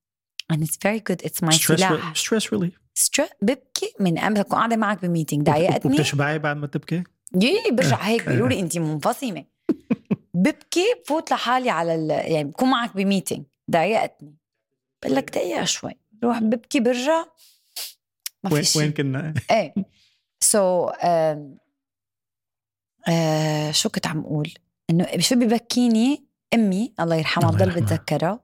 And it's very good. It's my stress سلاح stress relief str- ببكي من إمتى بكون قاعدة معك ب meeting. ضايقتني. وبتشبعي بعد ما تبكي؟ يي برجع هيك. بيقولوا لي انت منفصمة. ببكي بفوت لحالي على ال... يعني بكون معك ب meeting. ضايقتني. بقول لك دقيقة شوي. بروح ببكي برجع. ما وين في وين شيء. كنا؟ إيه. so so, uh, شو كنت عم أقول؟ إنه شو ببكيني أمي الله يرحمها بضل. بتذكرها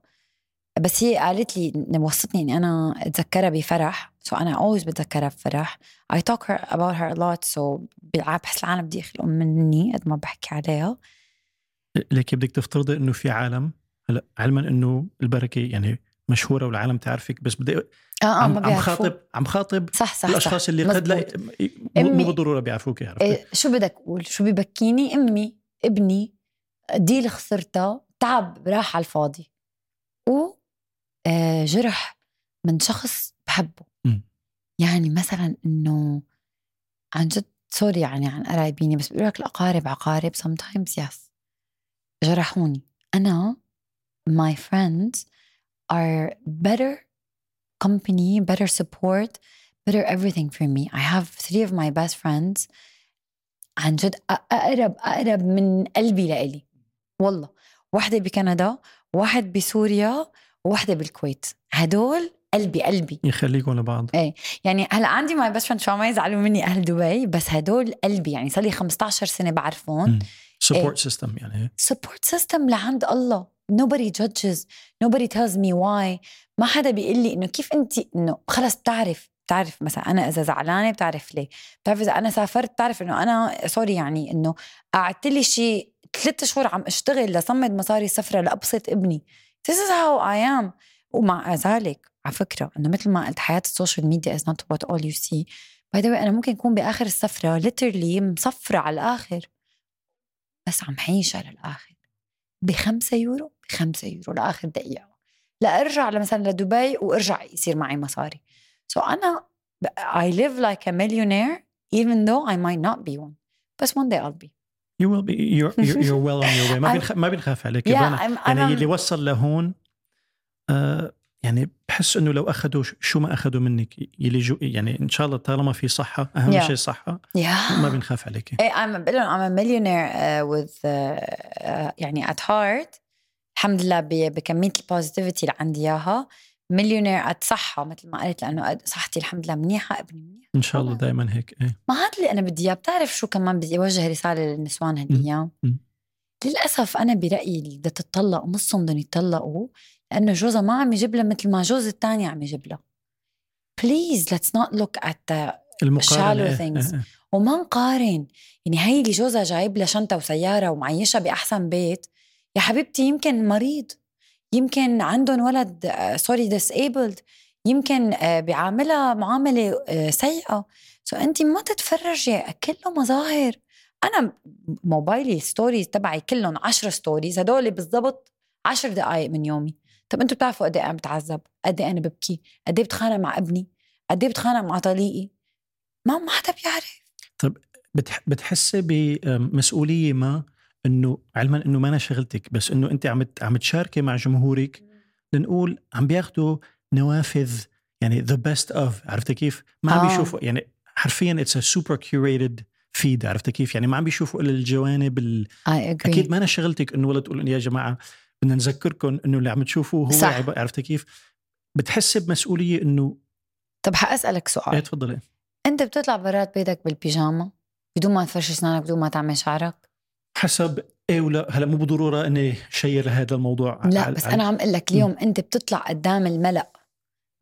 بس هي قالت لي وصتني إني أنا أتذكرها بفرح. سو so أنا always بتذكرها بفرح. I talk her about her a lot. So بالع- بحس العالم بدي يخلقوا مني قد ما بحكي عليها. ليك بدك تفترضي إنه في عالم هلا علما إنه البركة يعني مشهورة والعالم تعرفك بس بدي آه آه عم, عم خاطب عم خاطب صح صح الأشخاص صح. اللي قد لا مزبوط. مو بالضرورة بيعرفوك عرفتي؟ إيه شو بدك أقول شو ببكيني إمي ابني ديل خسرتها تعب راح على الفاضي و آه، جرح من شخص بحبه مم. يعني مثلا إنه عن جد سوري يعني عن قرايبيني بس بيقولوا لك الأقارب عقارب sometimes yes جرحوني أنا my friends are better company better support better everything for me. I have three of my best friends. عن جد أقرب أقرب من قلبي لإلي. والله. واحدة بكندا واحد بسوريا وواحدة بالكويت. هدول قلبي قلبي. يخليكم لبعض. يعني هلأ عندي my best friend شو ما يزعلوا مني أهل دبي بس هدول قلبي. يعني صار لي 15 سنة بعرفهم. support system يعني. support system لعند الله. Nobody judges nobody tells me why. ما حدا بيقول لي إنه كيف انت إنه خلص بتعرف بتعرف مثلا أنا إذا زعلانة بتعرف ليه. بتعرف إذا أنا سافرت بتعرف إنه أنا sorry يعني إنه قعدت لي شيء ثلاث شهور عم أشتغل لصمد مصاري سفرة لأبسط ابني. This is how I am. ومع ذلك على فكرة إنه مثل ما قلت حياة ال social media is not what all you see. by the أنا ممكن أكون بآخر السفرة literally مصفرة على الآخر. بس عم عيش على الآخر. بخمسة يورو؟ بخمسة يورو لآخر دقيقة. لارجع مثلا لدبي وأرجع يصير معي مصاري. so أنا I live like a millionaire even though I might not be one. بس one day I'll be. You will be you're, you're, you're well on your way. ما I'm- بنخ... ما بنخاف عليك yeah I'm, يعني أنا اللي وصل لهون آه يعني بحس إنه لو أخذوا شو ما أخذوا منك يلي جو يعني إن شاء الله طالما في صحة أهم Yeah. شيء صحة yeah. ما بنخاف عليك. إيه I'm لهم I'm a millionaire uh, with uh, uh, يعني at heart. الحمد لله ب- بكمية ال positivity اللي عندي إياها. مليونير صحة مثل ما قلت لأنه قد- صحتي الحمد لله منيحة ابني منيح. إن شاء الله طبعاً. دائما هيك إيه. ما هذا اللي أنا بدي إياه. بتعرف شو كمان بدي أوجه رسالة للنسوان هالأيام مم. للأسف أنا برأيي اللي بدها تتطلق نصهم بدهم يتطلقوا لأنه جوزها ما عم يجيب لها مثل ما جوز الثاني عم يجيب لها. Let's not look at the المقارنة shallow إيه. إيه إيه. وما نقارن. يعني هي اللي جوزها جايب لها شنطة وسيارة ومعيشها بأحسن بيت. يا حبيبتي يمكن مريض يمكن عندهم ولد سوري disabled يمكن آه، بيعاملها معاملة آه، سيئة. so أنت ما تتفرجي كله مظاهر. أنا موبايلي stories تبعي كلهم عشر stories هدول بالضبط عشر دقائق من يومي. طب أنتوا بتعرفوا قد إيه أنا بتعذب؟ قد إيه أنا ببكي؟ قد إيه بتخانق مع ابني؟ قد إيه بتخانق مع طليقي؟ ما ما حدا بيعرف. بتح... بتحسي بمسؤوليه ما؟ إنه علما إنه ما أنا شغلتك بس إنه أنت عم عم تشاركي مع جمهورك لنقول عم بياخذوا نوافذ يعني the best of عرفتي كيف؟ ما عم آه. بيشوفوا يعني حرفيا it's super curated feed عرفتي كيف؟ يعني ما عم بيشوفوا إلا الجوانب ال... أكيد ما أنا شغلتك إنه ولا تقول يا جماعة بدنا نذكركم إنه اللي عم تشوفوه هو صح. عرفتي كيف؟ بتحسي بمسؤولية إنه طب حأسألك إيه سؤال تفضلي أنت بتطلع برات بيتك بالبيجاما بدون ما تفرش أسنانك بدون ما تعمل شعرك حسب إيه ولا هلا مو بالضروره إني share هذا الموضوع. لا على- بس على- أنا عم أقول لك اليوم أنت بتطلع قدام الملأ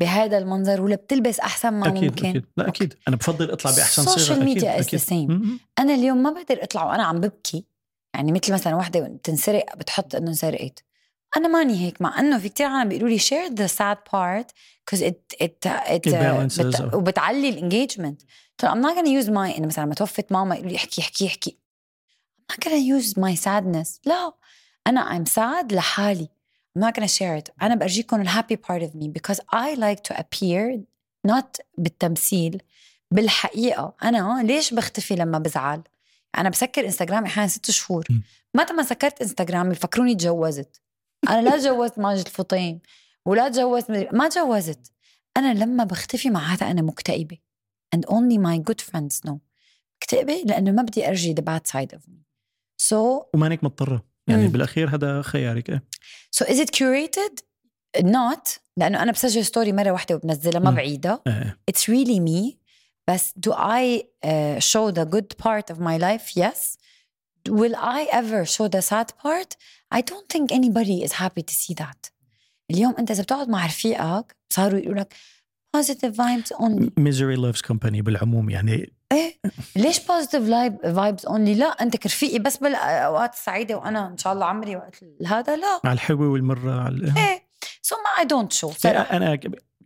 بهذا المنظر ولا بتلبس أحسن ما أكيد ممكن. أكيد. لا أوكي. أكيد. أنا بفضل أطلع بأحسن صيغة ال social أكيد، ميديا أكيد. م- م. أنا اليوم ما بقدر أطلع وأنا عم ببكي. يعني مثل مثلا وحدة بتنسرق بتحط إنه انسرقت. أنا ماني هيك مع إنه في كتير عالم بيقولوا لي because it it it, It balances بت... out. وبتعلي الانجيجمنت طيب I'm not gonna use my إنه مثلا لما توفت ماما يقولوا لي احكي احكي احكي. Not gonna use my sadness? لا. أنا I'm sad لحالي. I'm not gonna share it. أنا برجيكم ال happy part of me because I like to appear not بالتمثيل بالحقيقة. أنا ليش بختفي لما بزعل؟ أنا بسكر انستغرامي أحيانا ست شهور. متى ما سكرت انستغرامي بفكروني تجوزت. أنا لا تجوزت ماجد الفطيم ولا تجوزت ما تجوزت. أنا لما بختفي مع هذا أنا مكتئبة. And only my good friends know. مكتئبة؟ لأنه ما بدي أرجي the bad side of me. so, ومانك مضطرة. يعني mm. بالأخير هذا خيارك. إيه. so is it curated not لأنه أنا بسجل story مرة واحدة وبنزلها ما بعيدها it's really me بس do I show the good part of my life yes will I ever show the sad part I don't think anybody is happy to see that اليوم أنت إذا بتقعد مع رفيقك صاروا يقولوا لك positive vibes only. Misery loves company بالعموم. يعني إيه ليش li- vibes only لا أنت رفيقي بس بالاوقات السعيده وأنا إن شاء الله عمري وقت هذا لا. على الحلوة والمرة على إيه. so ما I don't show. صراحة أنا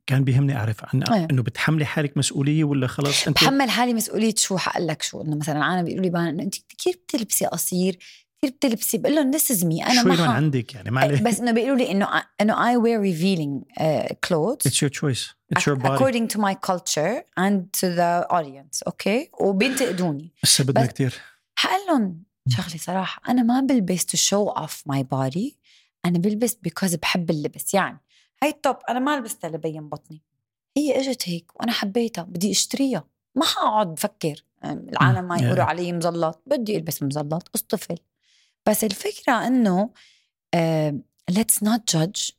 كان بيهمني أعرف عن إيه. إنه بتحملي حالك مسؤولية ولا خلص انت بحمل حالي مسؤولية شو حقول لك شو؟ إنه مثلا أنا بيقولوا لي بان إنه أنت كثير بتلبسي قصير كثير بتلبسي بقول لهم this is me أنا شوي ما ح- عندك يعني؟ ما عليه. بس إنه بيقولوا لي إنه إنه wear revealing uh, clothes. It's your choice. It's your body. according to my culture and to the audience أوكي وبينتقدوني. هسه بدنا بس- كثير حقول لهم شغلي صراحة أنا ما بلبس to show off my body أنا بلبس because بحب اللبس. يعني هاي التوب أنا ما لبستها لبين بطني. هي إجت هيك وأنا حبيتها بدي أشتريها. ما حقعد بفكر العالم ما. يقولوا. علي مزلط بدي ألبس مزلط اصطفل بس الفكرة إنه let's not judge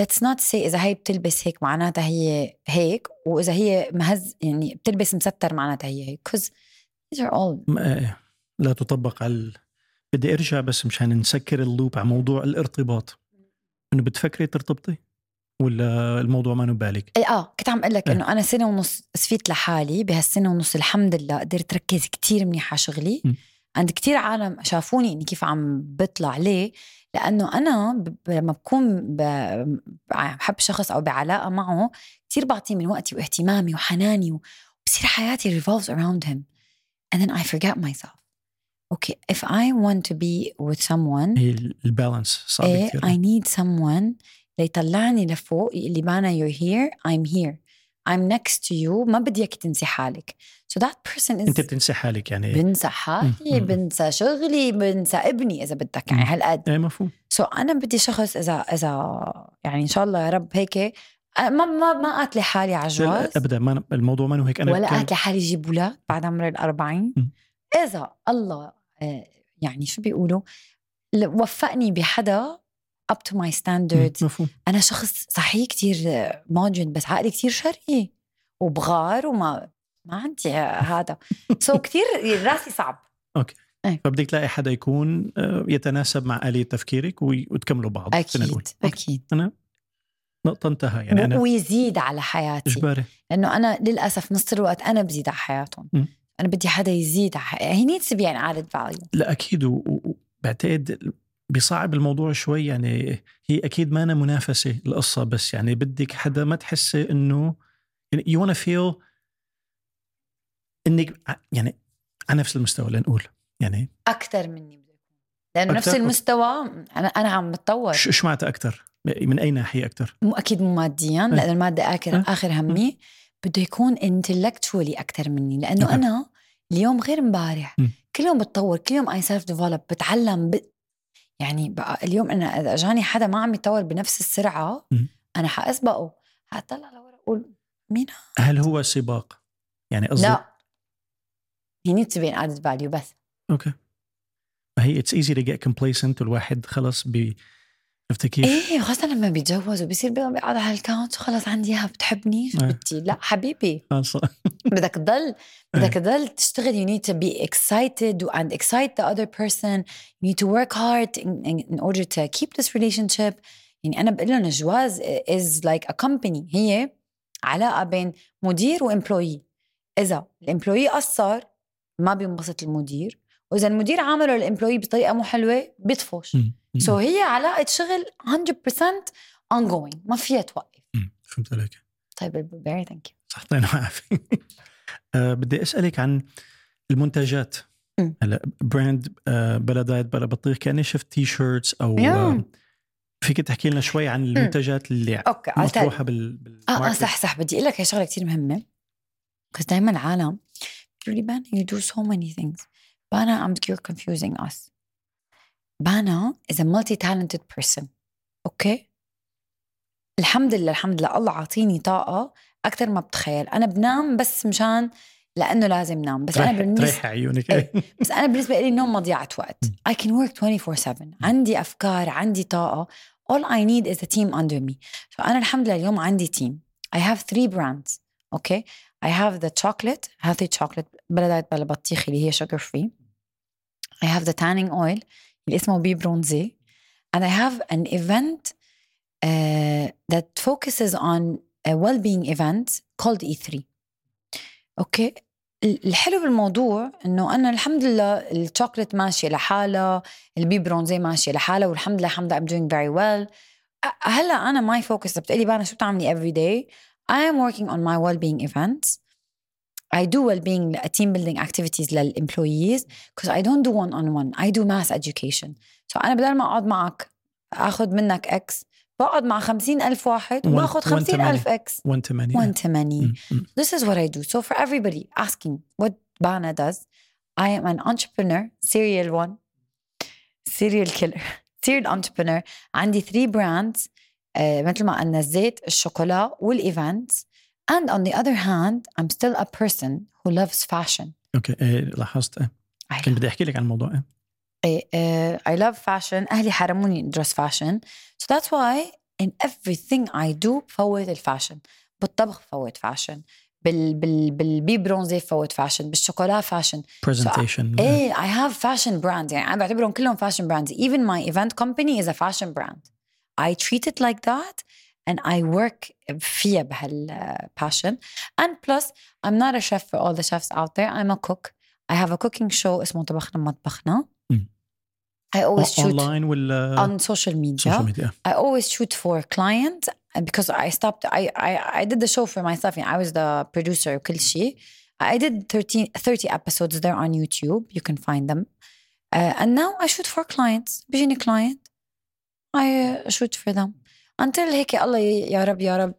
let's not say إذا هي بتلبس هيك معناتها هي هيك وإذا هي مهز يعني بتلبس مستر معناتها هي هيك are all إيه. لا تطبق على ال- بدي أرجع بس مشان نسكر اللوب على موضوع الارتباط إنه بتفكري ترتبطي ولا الموضوع ما بالك اي آه كنت عم أقول لك إيه. إنه أنا سنة ونص سفيت لحالي بهالسنة ونص الحمد لله قدرت ركز كتير منيح على شغلي م. عند كتير عالم شافوني إني كيف عم بطلع ليه لأنه أنا لما بكون ب... بحب شخص أو بعلاقة معه كتير بعطيه من وقتي واهتمامي وحناني وبصير حياتي revolves around him. And then I forget myself. Okay if I want to be with someone هي البالانس صعب إيه كثير I need someone ليطلعني لفوق اللي بانا you're here I'm here. I'm next to you ما بدي اياك تنسي حالك. So that person is أنت بتنسي حالك يعني بنسى حالي مم. بنسى شغلي بنسى ابني إذا بدك يعني. هالقد. إيه مفهوم. سو so أنا بدي شخص إذا إذا يعني إن شاء الله يا رب هيك ما ما ما قاتلي حالي على الجواز ابدا ما الموضوع ما هو هيك أنا ولا قاتلي حالي جيب أولاد بعد عمر الأربعين. مم. إذا الله آه، يعني شو بيقولوا؟ وفقني بحدا my مم، standards. مفهوم أنا شخص صحيح كتير ماجن بس عقلي كتير شرقي وبغار وما ما عندي هذا. سو كتير راسي صعب. فبدك تلاقي حدا يكون آه، يتناسب مع آلية تفكيرك وتكملوا بعض فينا نقول. أكيد أكيد. أنا نقطة انتهى يعني أنا ويزيد على حياتي. إجباري. لأنه أنا للأسف نص الوقت أنا بزيد على حياتهم. مم. أنا بدي حدا يزيد على حياتي he needs to be an added value. لا و- وبعتقد بيصعب الموضوع شوي يعني هي أكيد ما أنا منافسة القصة بس يعني بدك حدا ما تحسي إنه يعني you wanna feel إنك يعني على نفس المستوى لنقول يعني أكثر مني لأنه نفس؟ المستوى أنا أنا عم بتطور شو معناتها أكثر من أي ناحية أكثر مو أكيد مو ماديا إيه. لأنه المادة آخر إيه. آخر همي بده يكون intellectually أكثر مني لأنه. أنا اليوم غير امبارح. كل يوم بتطور كل يوم I self develop بتعلم. يعني بقى اليوم أنا إذا أجاني حدا ما عم يتطور بنفس السرعة مم. أنا حأسبقه حطلع لورا أقول مين هل هو سباق؟ يعني قصدي لا. He needs to be an added value بس. أوكي. هي it's easy to get complacent والواحد خلص بي عرفتي كيف؟ إيه خاصة لما بيتجوز وبيصير بيقعد على الكاونت خلص عندي إياها بتحبني؟ شو إيه. بدي لا حبيبي. بدك تضل بدك تضل تشتغل you need to be excited and excite the other person. You need to work hard in, in, in order to keep this relationship. يعني أنا بقول لهم الجواز is like a company. هي علاقة بين مدير و employee إذا ال employee قصر ما بينبسط المدير. وإذا المدير عامله ال employee بطريقة مو حلوة بيطفش. so هي علاقة شغل 100% ongoing ما فيها توقف. فهمت عليك طيب very thank you صح يعطينا العافيه آه، بدي أسألك عن المنتجات. هلا براند آه، بلا دايت بلا بطيخ كأني شفت t-shirts أو. آه، فيك تحكي لنا شوي عن المنتجات اللي أوكي. مطروحة بال آه آه؟ صح صح بدي أقول لك هي شغلة كثير مهمة بس دائما العالم بيقولوا لي بان you do so many things بانا you're confusing us بانا is a multi-talented person. أوكي الحمد لله الحمد لله. الله عاطيني طاقة أكثر ما بتخيل. أنا بنام بس مشان لأنه لازم نام. بس أنا بالنسبة تريح عيونك. إيه. بس أنا بالنسبة لي النوم مضيعة وقت. I can work 24/7 عندي أفكار عندي طاقة. All I need is a team under me. فأنا الحمد لله اليوم عندي team. I have three brands. Okay? I have the chocolate healthy chocolate بلدات بلا بطيخ اللي هي sugar free. I have the tanning oil. اللي اسمه بي برونزي and I have an event uh, that focuses on a well-being event called E3 أوكي الحلو بالموضوع إنه أنا الحمد لله الشوكليت ماشية لحالها البي برونزي ماشية لحالها والحمد لله الحمد لله I'm doing very well. هلأ أنا ماي فوكس بتقلي بانا شو بتعملي every day I am working on my well-being events. I do well-being team building activities للemployees because I don't do one-on-one I do mass education so أنا بدل ما أقعد معك أخذ منك X بقعد مع خمسين ألف واحد وباخذ خمسين ألف إكس 180 180 This is what I do so for everybody asking what Bana does I am an entrepreneur serial one serial killer serial entrepreneur عندي three brands uh, مثل ما قلنا الزيت الشوكولا والايفنتس and on the other hand I'm still a person who loves fashion اوكي إيه لاحظت إيه. كنت بدي احكي لك عن الموضوع إيه. إيه uh, I love fashion أهلي حرموني أدرس fashion so that's why in everything I do بفوت الفاشن بالطبخ بفوت فاشن بال بال بالبي برونزي بفوت فاشن بالشوكولا فاشن presentation so, ايه I have fashion brands يعني انا بعتبرهم كلهم fashion brands even my event company is a fashion brand I treat it like that and I work فيها بهالباشن and plus I'm not a chef for all the chefs out there I'm a cook I have a cooking show اسمه طبخنا مطبخنا I always shoot online ولا on social media. social media I always shoot for clients because I stopped. I I, I did the show for myself. يعني I was the producer وكل شيء. I did 13, 30 episodes there on YouTube. You can find them. Uh, and now I shoot for clients. بيجيني client. I uh, shoot for them. Until هيك الله يا رب يا رب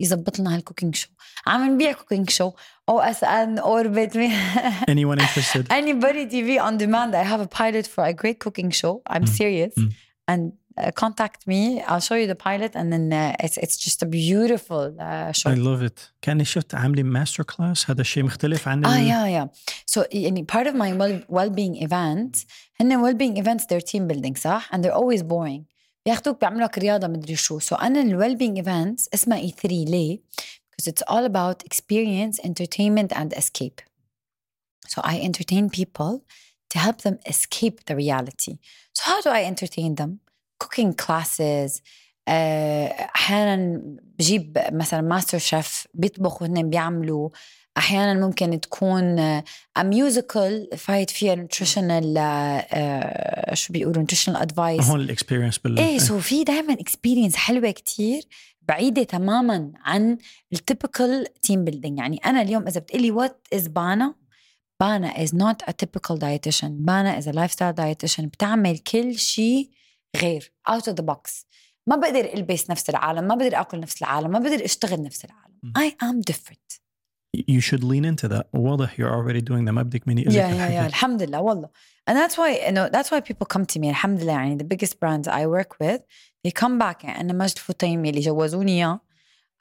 يزبط لنا هالكوكينج شو عم نبيع كوكينج شو او اس ان اوربت anyone interested anybody TV on demand I have a pilot for a great cooking show I'm Mm. serious Mm. and uh, contact me I'll show you the pilot and then uh, it's it's just a beautiful uh, show I love it كاني شفت عاملة ماستر كلاس هذا الشيء مختلف عن اه ال- يا يا so يعني part of my well, well-being events هن well-being events they're team building صح and they're always boring بياخدوك بيعملوا لك رياضه مدري شو so انا ال well-being events اسمها E3 ليه؟ because it's all about experience entertainment and escape so I entertain people to help them escape the reality so how do I entertain them cooking classes آه، أحيانا بجيب مثلا master chef بيطبخوا هن بيعملوا أحيانا ممكن تكون musical vibe فيها nutritional آه، شو بيقولوا nutritional advice. هون ال experience بال إيه so في دائما experience حلوة كتير بعيدة تماما عن ال typical team building يعني أنا اليوم إذا بتقلي what is بانا بانا is not a typical dietitian. بانا is a lifestyle dietitian. بتعمل كل شيء غير out of the box ما بقدر ألبس نفس العالم ما بقدر آكل نفس العالم ما بقدر أشتغل نفس العالم. م. I am different. You should lean into that. واضح you're already doing that ما بدك مني يا يا يا. الحمد لله والله. And that's why you know that's why people come to me. الحمد لله يعني the biggest brands I work with they come back. يعني أنا مجد فطيمي اللي جوزوني إياه.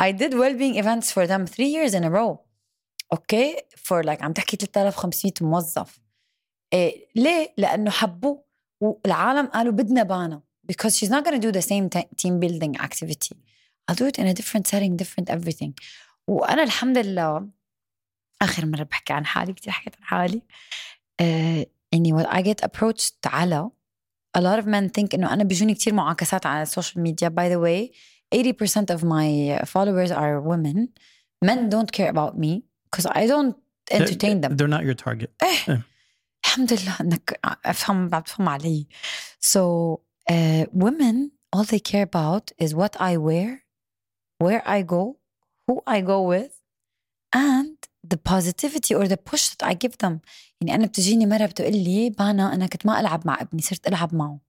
I did well-being events for them three years in a row. أوكي for like عم تحكي 3500 موظف. إيه ليه؟ لأنه حبوه. والعالم قالوا بدنا بانا. because she's not going to do the same te- team building activity I'll do it in a different setting different everything وأنا الحمد لله آخر مرة بحكي عن حالي كتير حكيت عن حالي آه يعني when I get approached على a lot of men think إنه أنا بيجوني كتير معاكسات على السوشيال ميديا by the way 80% of my followers are women men don't care about me because I don't entertain them they're not your target إيه الحمد لله انك افهم بعد تفهم علي so uh, women all they care about is what I wear where I go who I go with and the positivity or the push that I give them يعني أنا بتجيني مرة بتقول لي بانا أنا كنت ما ألعب مع ابني صرت ألعب معه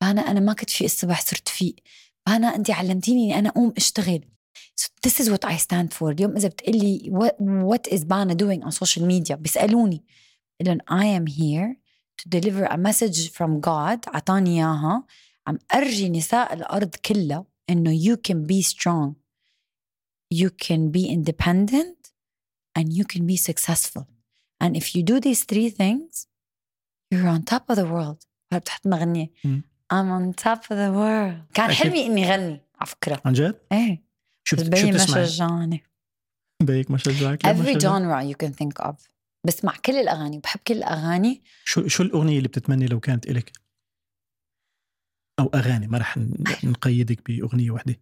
بانا أنا ما كنت في الصبح صرت فيق بانا أنت علمتيني إني أنا أقوم أشتغل so this is what I stand for اليوم إذا بتقلي what, what is بانا doing on social media بيسألوني لهم I am here to deliver a message from God عطاني إياها عم أرجي نساء الأرض كلها إنه you can be strong you can be independent and you can be successful and if you do these three things you're on top of the world بتحط مغنية مم. I'm on top of the world كان أكيد. حلمي إني غني على فكرة عن جد؟ إيه شو بس بت- شو بيي ما بتسمعي؟ شجعني بيك ما شجعك؟ لا ما every شجعك؟ genre you can think of بسمع كل الأغاني وبحب كل الأغاني. شو شو الأغنية اللي بتتمني لو كانت إلك؟ أو أغاني ما رح نقيدك بأغنية واحدة.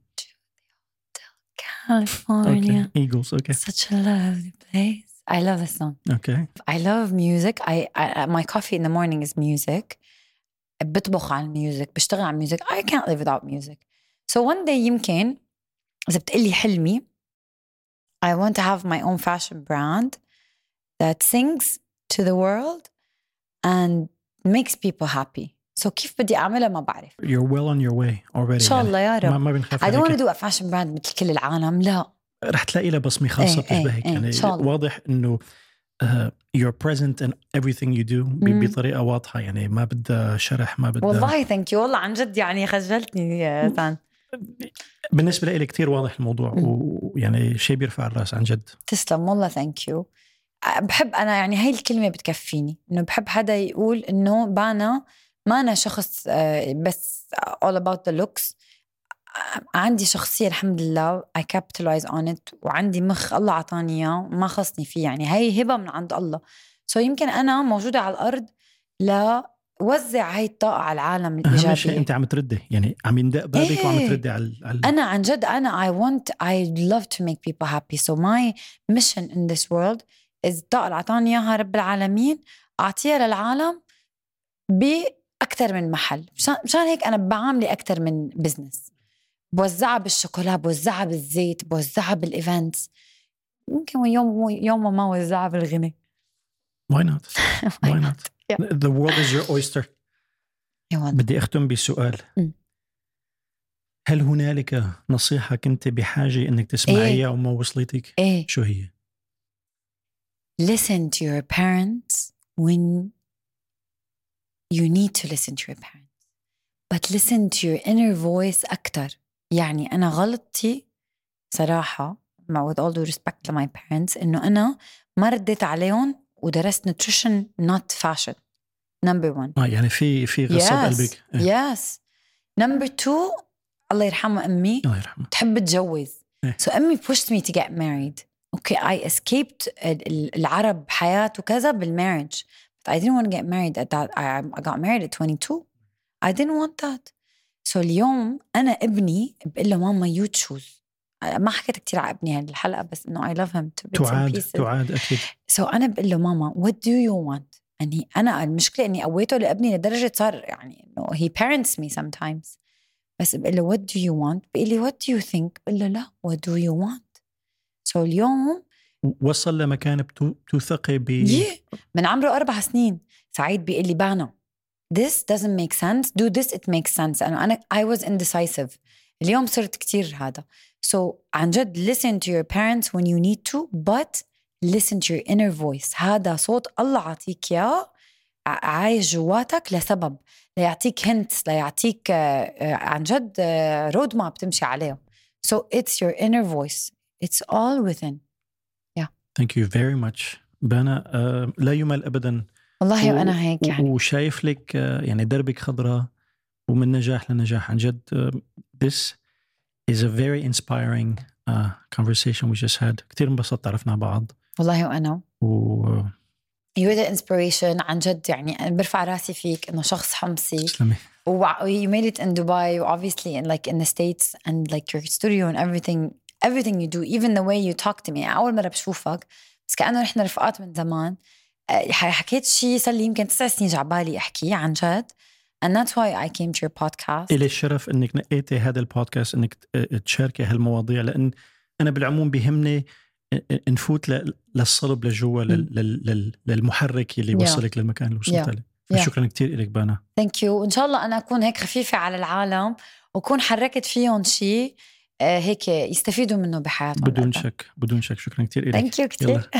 California. أوكي Eagles أوكي. Such a lovely place. I love this song. أوكي. I love music. I, I my coffee in the morning is music. بطبخ على ال music بشتغل على ال music I can't live without music. So one day يمكن إذا بتقلي حلمي I want to have my own fashion brand. That sings to the world and makes people happy. So كيف بدي أعملها ما بعرف. You're well on your way already. إن شاء الله يا يعني ما, رب ما بنخاف I don't want عليك. to do a fashion brand مثل كل العالم لا. رح تلاقي لها بصمة خاصة إيه، إيه، بتشبهك. إيه، يعني إن شاء الله. واضح إنه uh, you're present in everything you do ب- مم. بطريقة واضحة. يعني ما بدها شرح ما بدها والله thank you والله عن جد يعني خجلتني يا سان بالنسبة لي كثير واضح الموضوع مم. ويعني شيء بيرفع الرأس عن جد. تسلم والله thank you بحب أنا يعني هاي الكلمة بتكفيني إنه بحب حدا يقول إنه بانا ما أنا شخص آه، بس all about the looks. آه، عندي شخصية الحمد لله I capitalize on it وعندي مخ الله عطاني إياه ما خصني فيه يعني هاي هبة من عند الله. so يمكن أنا موجودة على الأرض لوزع هاي الطاقة على العالم أهم شيء أنت عم تردي يعني عم يندق بابك وعم إيه. تردي على على أنا عن جد أنا I want I love to make people happy. So my mission in this world is الطاقة اللي أعطاني إياها رب العالمين أعطيها للعالم بأكثر من محل. مشان هيك أنا بعاملي أكثر من business بوزعها بالشوكولا بوزعها بالزيت بوزعها بال events يمكن يوم يوم ما وزعها بالغنى why not? Why not? Yeah. the world is your oyster. بدي أختم بسؤال. مم. هل هنالك نصيحة كنت بحاجة إنك تسمعيها وما وصلتك؟ إيه. شو هي؟ listen to your parents when you need to listen to your parents but listen to your inner voice أكتر يعني أنا غلطتي صراحة مع with all due respect to my parents إنه أنا ما رديت عليهم ودرست nutrition not fashion number one اه يعني في في غصب Yes. قلبك إيه. yes number two الله يرحمها أمي الله يرحمه تحب تتجوز إيه. so أمي pushed me to get married Okay I escaped ال- ال- العرب حياة وكذا بالmarriage but I didn't want to get married at that I, I got married at 22 I didn't want that so اليوم أنا ابني بقول له ماما you choose ما حكيت كتير على ابني هذه الحلقة بس إنه I love him to bits and to pieces أكيد so أنا بقول له ماما what do you want يعني أنا المشكلة اني قويته لابني لدرجه صار يعني انه he parents me sometimes بس بقول له what do you want بقول لي what do you think بقول له لا what do you want so اليوم وصل لمكان بتو- بتوثقي ب yeah. من عمره أربع سنين. سعيد بيقول لي بانا this doesn't make sense. Do this it makes sense. أنا أنا I was indecisive. اليوم صرت كتير هذا. So عن جد listen to your parents when you need to but listen to your inner voice. هذا صوت الله عطيك إياه ع- عايش جواتك لسبب ليعطيك hints ليعطيك آه، آه، عن جد رود ماب تمشي عليه so it's your inner voice. It's all within. thank you very much بانا آه، لا يمل ابدا. والله و- وأنا هيك يعني. وشايف لك آه، يعني دربك خضراء ومن نجاح لنجاح. عن جد آه، this is a very inspiring uh, conversation we just had. كثير انبسطت عرفنا بعض. والله وأنا. وتسلمي You're the inspiration. عن جد يعني أنا برفع راسي فيك إنه شخص حمصي. و you made it in Dubai. Obviously in like in the States and like your studio and everything. Everything you do even the way you talk to me. أول مرة بشوفك بس كأنه نحن رفقات من زمان. آه، حكيت شيء صار لي يمكن تسع سنين جاي عبالي أحكيه عن جد. And that's why I came to your podcast. إلي الشرف إنك نقيتي هذا البودكاست إنك ت- تشاركي هالمواضيع لأن أنا بالعموم بيهمني نفوت ل- للصلب لجوا لل- لل- لل- للمحرك اللي Yeah. وصلك للمكان اللي وصلت Yeah. له Yeah. فشكرا كثير لك بانا thank you وإن شاء الله أنا أكون هيك خفيفة على العالم وأكون حركت فيهم شيء آه، هيك يستفيدوا منه بحياتهم بدون. شك بدون شك شكرا كثير لك ثانك يو كثير.